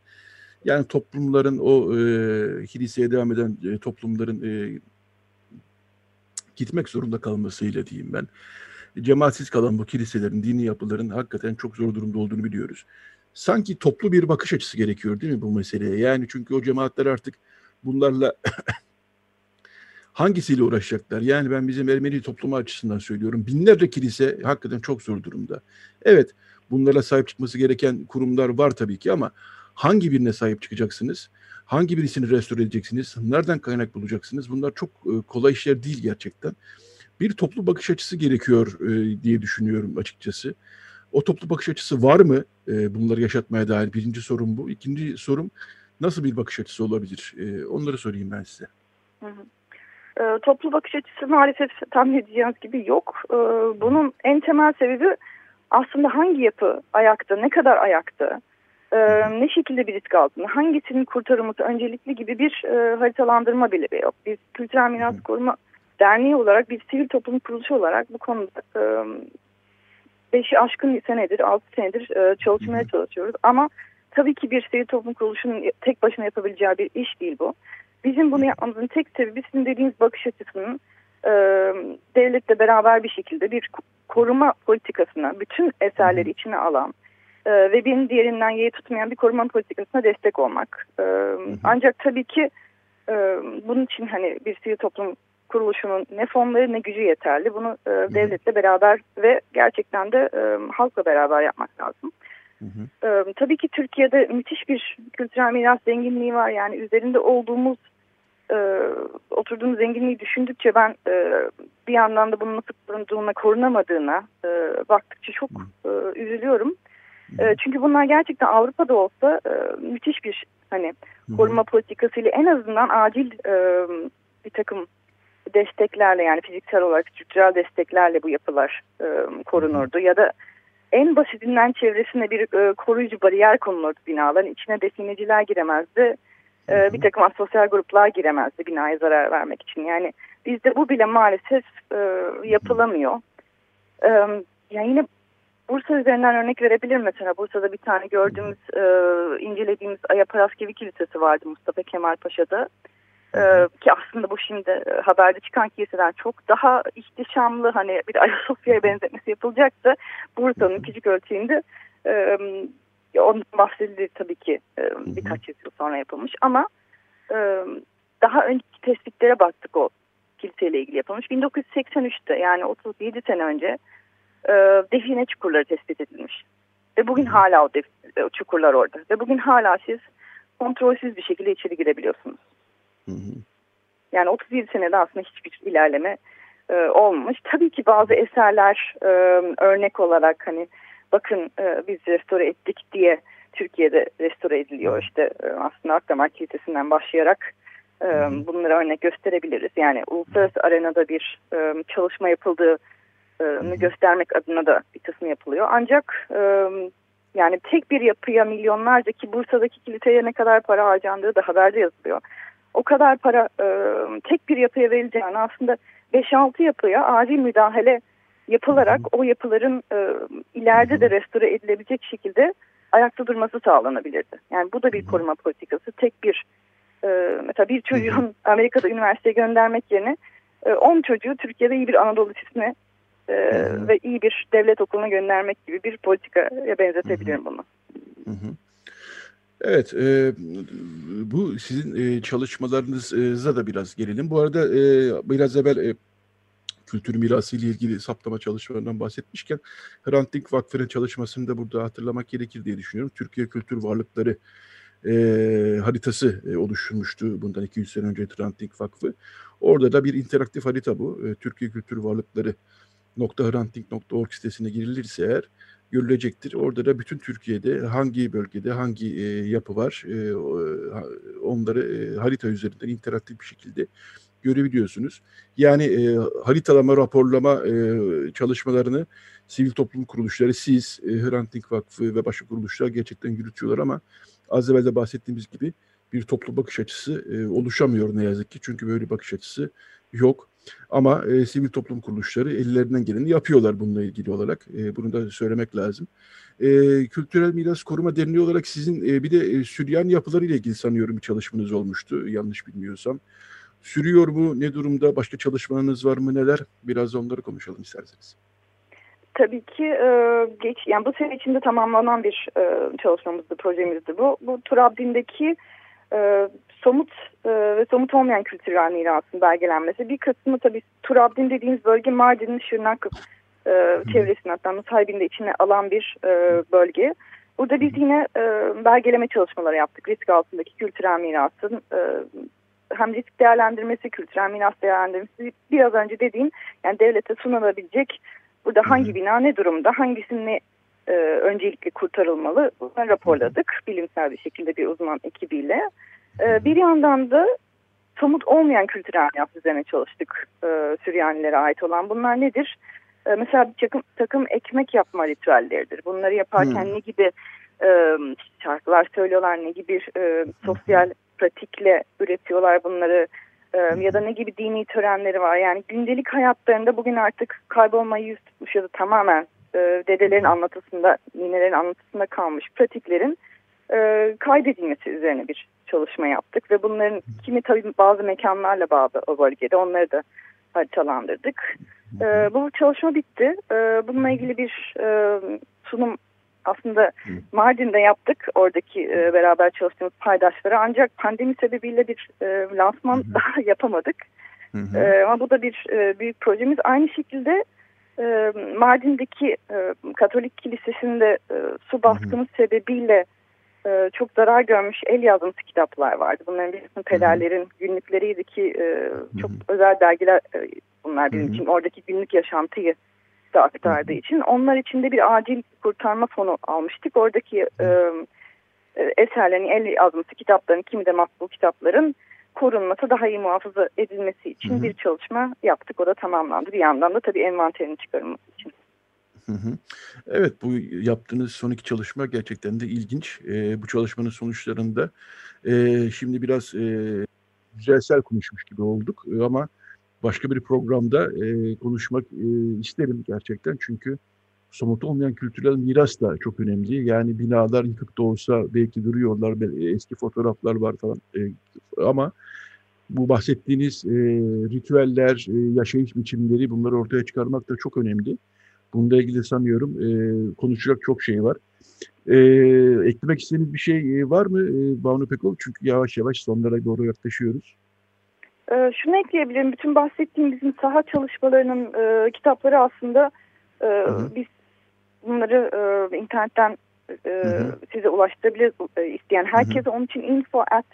Yani toplumların o e, kiliseye devam eden e, toplumların e, gitmek zorunda kalmasıyla diyeyim ben. Cemaatsiz kalan bu kiliselerin, dini yapıların hakikaten çok zor durumda olduğunu biliyoruz. Sanki toplu bir bakış açısı gerekiyor değil mi bu meseleye? Yani çünkü o cemaatler artık bunlarla hangisiyle uğraşacaklar? Yani ben bizim Ermeni toplumu açısından söylüyorum. Binlerce kilise hakikaten çok zor durumda. Evet bunlara sahip çıkması gereken kurumlar var tabii ki ama hangi birine sahip çıkacaksınız? Hangi birisini restore edeceksiniz? Nereden kaynak bulacaksınız? Bunlar çok e, kolay işler değil gerçekten. Bir toplu bakış açısı gerekiyor e, diye düşünüyorum açıkçası. O toplu bakış açısı var mı? E, bunları yaşatmaya dair birinci sorum bu. İkinci sorum nasıl bir bakış açısı olabilir? Onları sorayım ben size. Hı hı. E, toplu bakış açısı maalesef tahmin edeceğiniz gibi yok. E, bunun en temel sebebi aslında hangi yapı ayakta, ne kadar ayakta, e, ne şekilde bir risk altında, hangisinin kurtarılması öncelikli gibi bir e, haritalandırma bile yok. Biz Kültürel Miras Koruma Derneği olarak, bir sivil toplum kuruluşu olarak bu konuda e, beşi aşkın senedir, altı senedir e, çalışmaya çalışıyoruz. Ama tabii ki bir sivil toplum kuruluşunun tek başına yapabileceği bir iş değil bu. Bizim bunu yapmamızın tek sebebi sizin dediğiniz bakış açısının e, devletle beraber bir şekilde bir koruma politikasına, bütün eserleri içine alan e, ve birinin diğerinden yeği tutmayan bir koruma politikasına destek olmak. E, ancak tabii ki e, bunun için hani bir sivil toplum kuruluşunun ne fonları ne gücü yeterli. Bunu e, devletle beraber ve gerçekten de e, halkla beraber yapmak lazım. Hı hı. Ee, tabii ki Türkiye'de müthiş bir kültürel miras zenginliği var. Yani üzerinde olduğumuz e, oturduğumuz zenginliği düşündükçe ben e, bir yandan da bunun nasıl korunduğuna, korunamadığına e, baktıkça çok e, üzülüyorum. E, çünkü bunlar gerçekten Avrupa'da olsa e, müthiş bir hani koruma politikasıyla en azından acil e, bir takım desteklerle yani fiziksel olarak kültürel desteklerle bu yapılar e, korunurdu. Ya da en basitinden çevresine bir e, koruyucu bariyer konulurdu binaların. içine defineciler giremezdi e, bir takım sosyal gruplar giremezdi binaya zarar vermek için. Yani bizde bu bile maalesef e, yapılamıyor. E, yani yine Bursa üzerinden örnek verebilir mesela. Bursa'da bir tane gördüğümüz, e, incelediğimiz Ayaparaskivi Kilisesi vardı Mustafa Kemal Paşa'da. Ee, ki aslında bu şimdi e, haberde çıkan kiliseden çok daha ihtişamlı hani bir Ayasofya'ya benzetmesi yapılacaktı. Bursa'nın küçük ölçeğinde e, Ondan bahsedildi tabii ki e, birkaç yıl sonra yapılmış ama e, daha önceki tespitlere baktık o kiliseyle ilgili yapılmış. 1983'te yani 37 sene önce e, define çukurları tespit edilmiş. Ve bugün hala o, o çukurlar orada. Ve bugün hala siz kontrolsüz bir şekilde içeri girebiliyorsunuz. Hı hı. Yani 37 senede aslında hiçbir ilerleme e, olmamış. Tabii ki bazı eserler e, örnek olarak hani bakın e, biz restore ettik diye Türkiye'de restore ediliyor. İşte e, aslında Akdamar Kilisesi'nden başlayarak e, bunları örnek gösterebiliriz. Yani uluslararası arenada bir e, çalışma yapıldığını göstermek adına da bir kısmı yapılıyor. Ancak e, yani tek bir yapıya milyonlarca ki Bursa'daki kiliseye ne kadar para harcandığı da haberde yazılıyor. O kadar para e, tek bir yapıya verileceğini aslında 5-6 yapıya acil müdahale yapılarak o yapıların e, ileride de restore edilebilecek şekilde ayakta durması sağlanabilirdi. Yani bu da bir koruma politikası. Tek bir e, mesela bir çocuğun Amerika'da üniversiteye göndermek yerine 10 e, çocuğu Türkiye'de iyi bir Anadolu Lisesi'ne e, ve iyi bir devlet okuluna göndermek gibi bir politikaya benzetebilirim bunu. Evet, e, bu sizin e, çalışmalarınıza da biraz gelelim. Bu arada e, biraz evvel e, kültür mirası ile ilgili saptama çalışmalarından bahsetmişken Hrant Dink Vakfı'nın çalışmasını da burada hatırlamak gerekir diye düşünüyorum. Türkiye Kültür Varlıkları e, haritası e, oluşturmuştu bundan 200 sene önce Hrant Dink Vakfı. Orada da bir interaktif harita bu. E, Türkiye Kültür Varlıkları hrantink.org sitesine girilirse eğer görülecektir. Orada da bütün Türkiye'de hangi bölgede hangi e, yapı var e, onları e, harita üzerinden interaktif bir şekilde görebiliyorsunuz. Yani e, haritalama, raporlama e, çalışmalarını sivil toplum kuruluşları, siz, e, Hrant Dink Vakfı ve başka kuruluşlar gerçekten yürütüyorlar ama az evvel de bahsettiğimiz gibi bir toplu bakış açısı e, oluşamıyor ne yazık ki. Çünkü böyle bir bakış açısı yok. Ama e, sivil toplum kuruluşları ellerinden geleni yapıyorlar bununla ilgili olarak. E, bunu da söylemek lazım. E, Kültürel Miras Koruma Derneği olarak sizin e, bir de e, Süryan yapıları ile ilgili sanıyorum bir çalışmanız olmuştu yanlış bilmiyorsam. Sürüyor mu? Ne durumda? Başka çalışmalarınız var mı? Neler? Biraz onları konuşalım isterseniz. Tabii ki e, geç, yani bu sene içinde tamamlanan bir e, çalışmamızdı, projemizdi bu. Bu Turabdin'deki e, somut e, ve somut olmayan kültürel mirasın belgelenmesi. Bir kısmı tabii Turabdin dediğimiz bölge Mardin'in Şırnak e, çevresini hatta Nusaybin'de içine alan bir e, bölge. Burada biz yine e, belgeleme çalışmaları yaptık. Risk altındaki kültürel mirasın e, hem risk değerlendirmesi, kültürel miras değerlendirmesi biraz önce dediğim yani devlete sunulabilecek burada hangi bina ne durumda, hangisini e, öncelikle kurtarılmalı bunları raporladık bilimsel bir şekilde bir uzman ekibiyle. E, bir yandan da somut olmayan kültürel miras üzerine çalıştık e, Süryanilere ait olan. Bunlar nedir? E, mesela bir takım, takım ekmek yapma ritüelleridir. Bunları yaparken hmm. ne gibi e, şarkılar söylüyorlar, ne gibi e, sosyal pratikle üretiyorlar bunları e, ya da ne gibi dini törenleri var. Yani gündelik hayatlarında bugün artık kaybolmayı yüz tutmuş ya da tamamen e, dedelerin anlatısında, ninelerin anlatısında kalmış pratiklerin e, kaydedilmesi üzerine bir çalışma yaptık. Ve bunların kimi tabii bazı mekanlarla bağlı o bölgede onları da haritalandırdık. E, bu çalışma bitti. E, bununla ilgili bir e, sunum aslında Mardin'de yaptık oradaki e, beraber çalıştığımız paydaşlara ancak pandemi sebebiyle bir e, lansman hı hı. daha yapamadık. Hı hı. E, ama bu da bir e, büyük projemiz. Aynı şekilde e, Mardin'deki e, Katolik Kilisesi'nde e, su baskını hı hı. sebebiyle e, çok zarar görmüş el yazması kitaplar vardı. Bunların bir kısmı pederlerin günlükleriydi ki e, çok hı hı. özel dergiler e, bunlar bizim hı hı. için oradaki günlük yaşantıyı da aktardığı için onlar için de bir acil kurtarma fonu almıştık. Oradaki e, e, eserlerin el yazması kitapların kimi de makbul kitapların korunması daha iyi muhafaza edilmesi için hı hı. bir çalışma yaptık. O da tamamlandı. Bir yandan da tabii envanterin çıkarılması için. Hı hı. Evet bu yaptığınız son iki çalışma gerçekten de ilginç. E, bu çalışmanın sonuçlarında e, şimdi biraz e, güzelsel konuşmuş gibi olduk e, ama başka bir programda e, konuşmak e, isterim gerçekten. Çünkü somut olmayan kültürel miras da çok önemli. Yani binalar yıkık da olsa belki duruyorlar, eski fotoğraflar var falan. E, ama bu bahsettiğiniz e, ritüeller, e, yaşayış biçimleri bunları ortaya çıkarmak da çok önemli. Bununla ilgili sanıyorum e, konuşacak çok şey var. E, eklemek istediğiniz bir şey var mı e, Banu Pekol? Çünkü yavaş yavaş sonlara doğru yaklaşıyoruz. Ee, şunu ekleyebilirim. Bütün bahsettiğim bizim saha çalışmalarının e, kitapları aslında e, biz bunları e, internetten e, size ulaştırabilir e, isteyen herkese onun için info at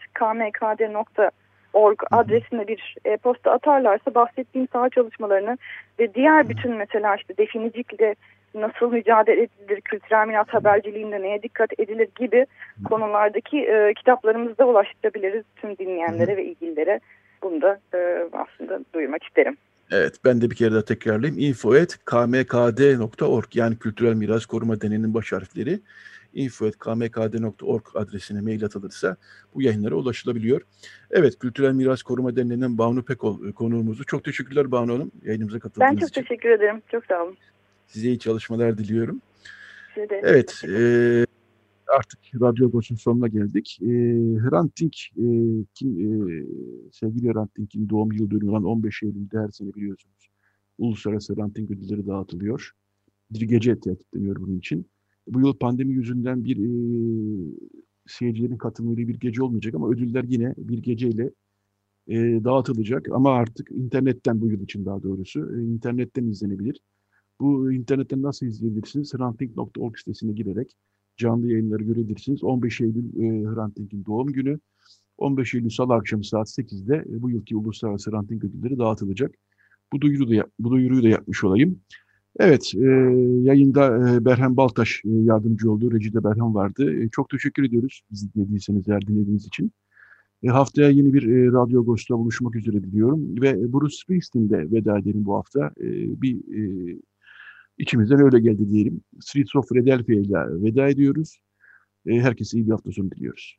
kmkd.org adresine bir e-posta atarlarsa bahsettiğim saha çalışmalarını ve diğer bütün mesela işte definicikle nasıl mücadele edilir, kültürel miras haberciliğinde neye dikkat edilir gibi konulardaki e, kitaplarımızda ulaştırabiliriz tüm dinleyenlere ve ilgililere. Bunu da e, aslında duyurmak isterim. Evet ben de bir kere daha tekrarlayayım. info.kmkd.org yani Kültürel Miras Koruma Derneği'nin baş harfleri info.kmkd.org adresine mail atılırsa bu yayınlara ulaşılabiliyor. Evet Kültürel Miras Koruma Derneği'nin Banu Pekol e, konuğumuzu. Çok teşekkürler Banu Hanım yayınımıza katıldığınız için. Ben çok için. teşekkür ederim. Çok sağ olun. Size iyi çalışmalar diliyorum. Size Evet. E, artık Radyo Agos'un sonuna geldik. E, Hrant Dink, e, kim, e, sevgili Hrant Dink'in doğum yıl dönümü olan 15 Eylül'de her sene biliyorsunuz. Uluslararası Hrant Dink ödülleri dağıtılıyor. Bir gece tertipleniyor bunun için. Bu yıl pandemi yüzünden bir e, seyircilerin katılımıyla bir gece olmayacak ama ödüller yine bir geceyle e, dağıtılacak. Ama artık internetten bu yıl için daha doğrusu e, internetten izlenebilir. Bu internetten nasıl izleyebilirsiniz? hrantdink.org sitesine girerek canlı yayınları görebilirsiniz. 15 Eylül e, Hrant doğum günü. 15 Eylül Salı akşamı saat 8'de e, bu yılki Uluslararası Hrant ödülleri dağıtılacak. Bu duyuru da bu duyuruyu da yapmış olayım. Evet, e, yayında e, Berhem Baltaş e, yardımcı oldu. Recide Berhem vardı. E, çok teşekkür ediyoruz bizi dinlediyseniz, eğer dinlediğiniz için. E, haftaya yeni bir e, Radyo Agos'ta buluşmak üzere diliyorum. Ve Bruce Springsteen'de veda edelim bu hafta. E, bir e, içimizden öyle geldi diyelim. Streets of Philadelphia veda ediyoruz. E, herkese iyi bir hafta sonu diliyoruz.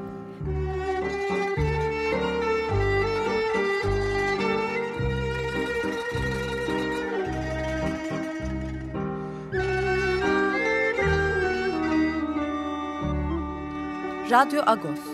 Radyo Agos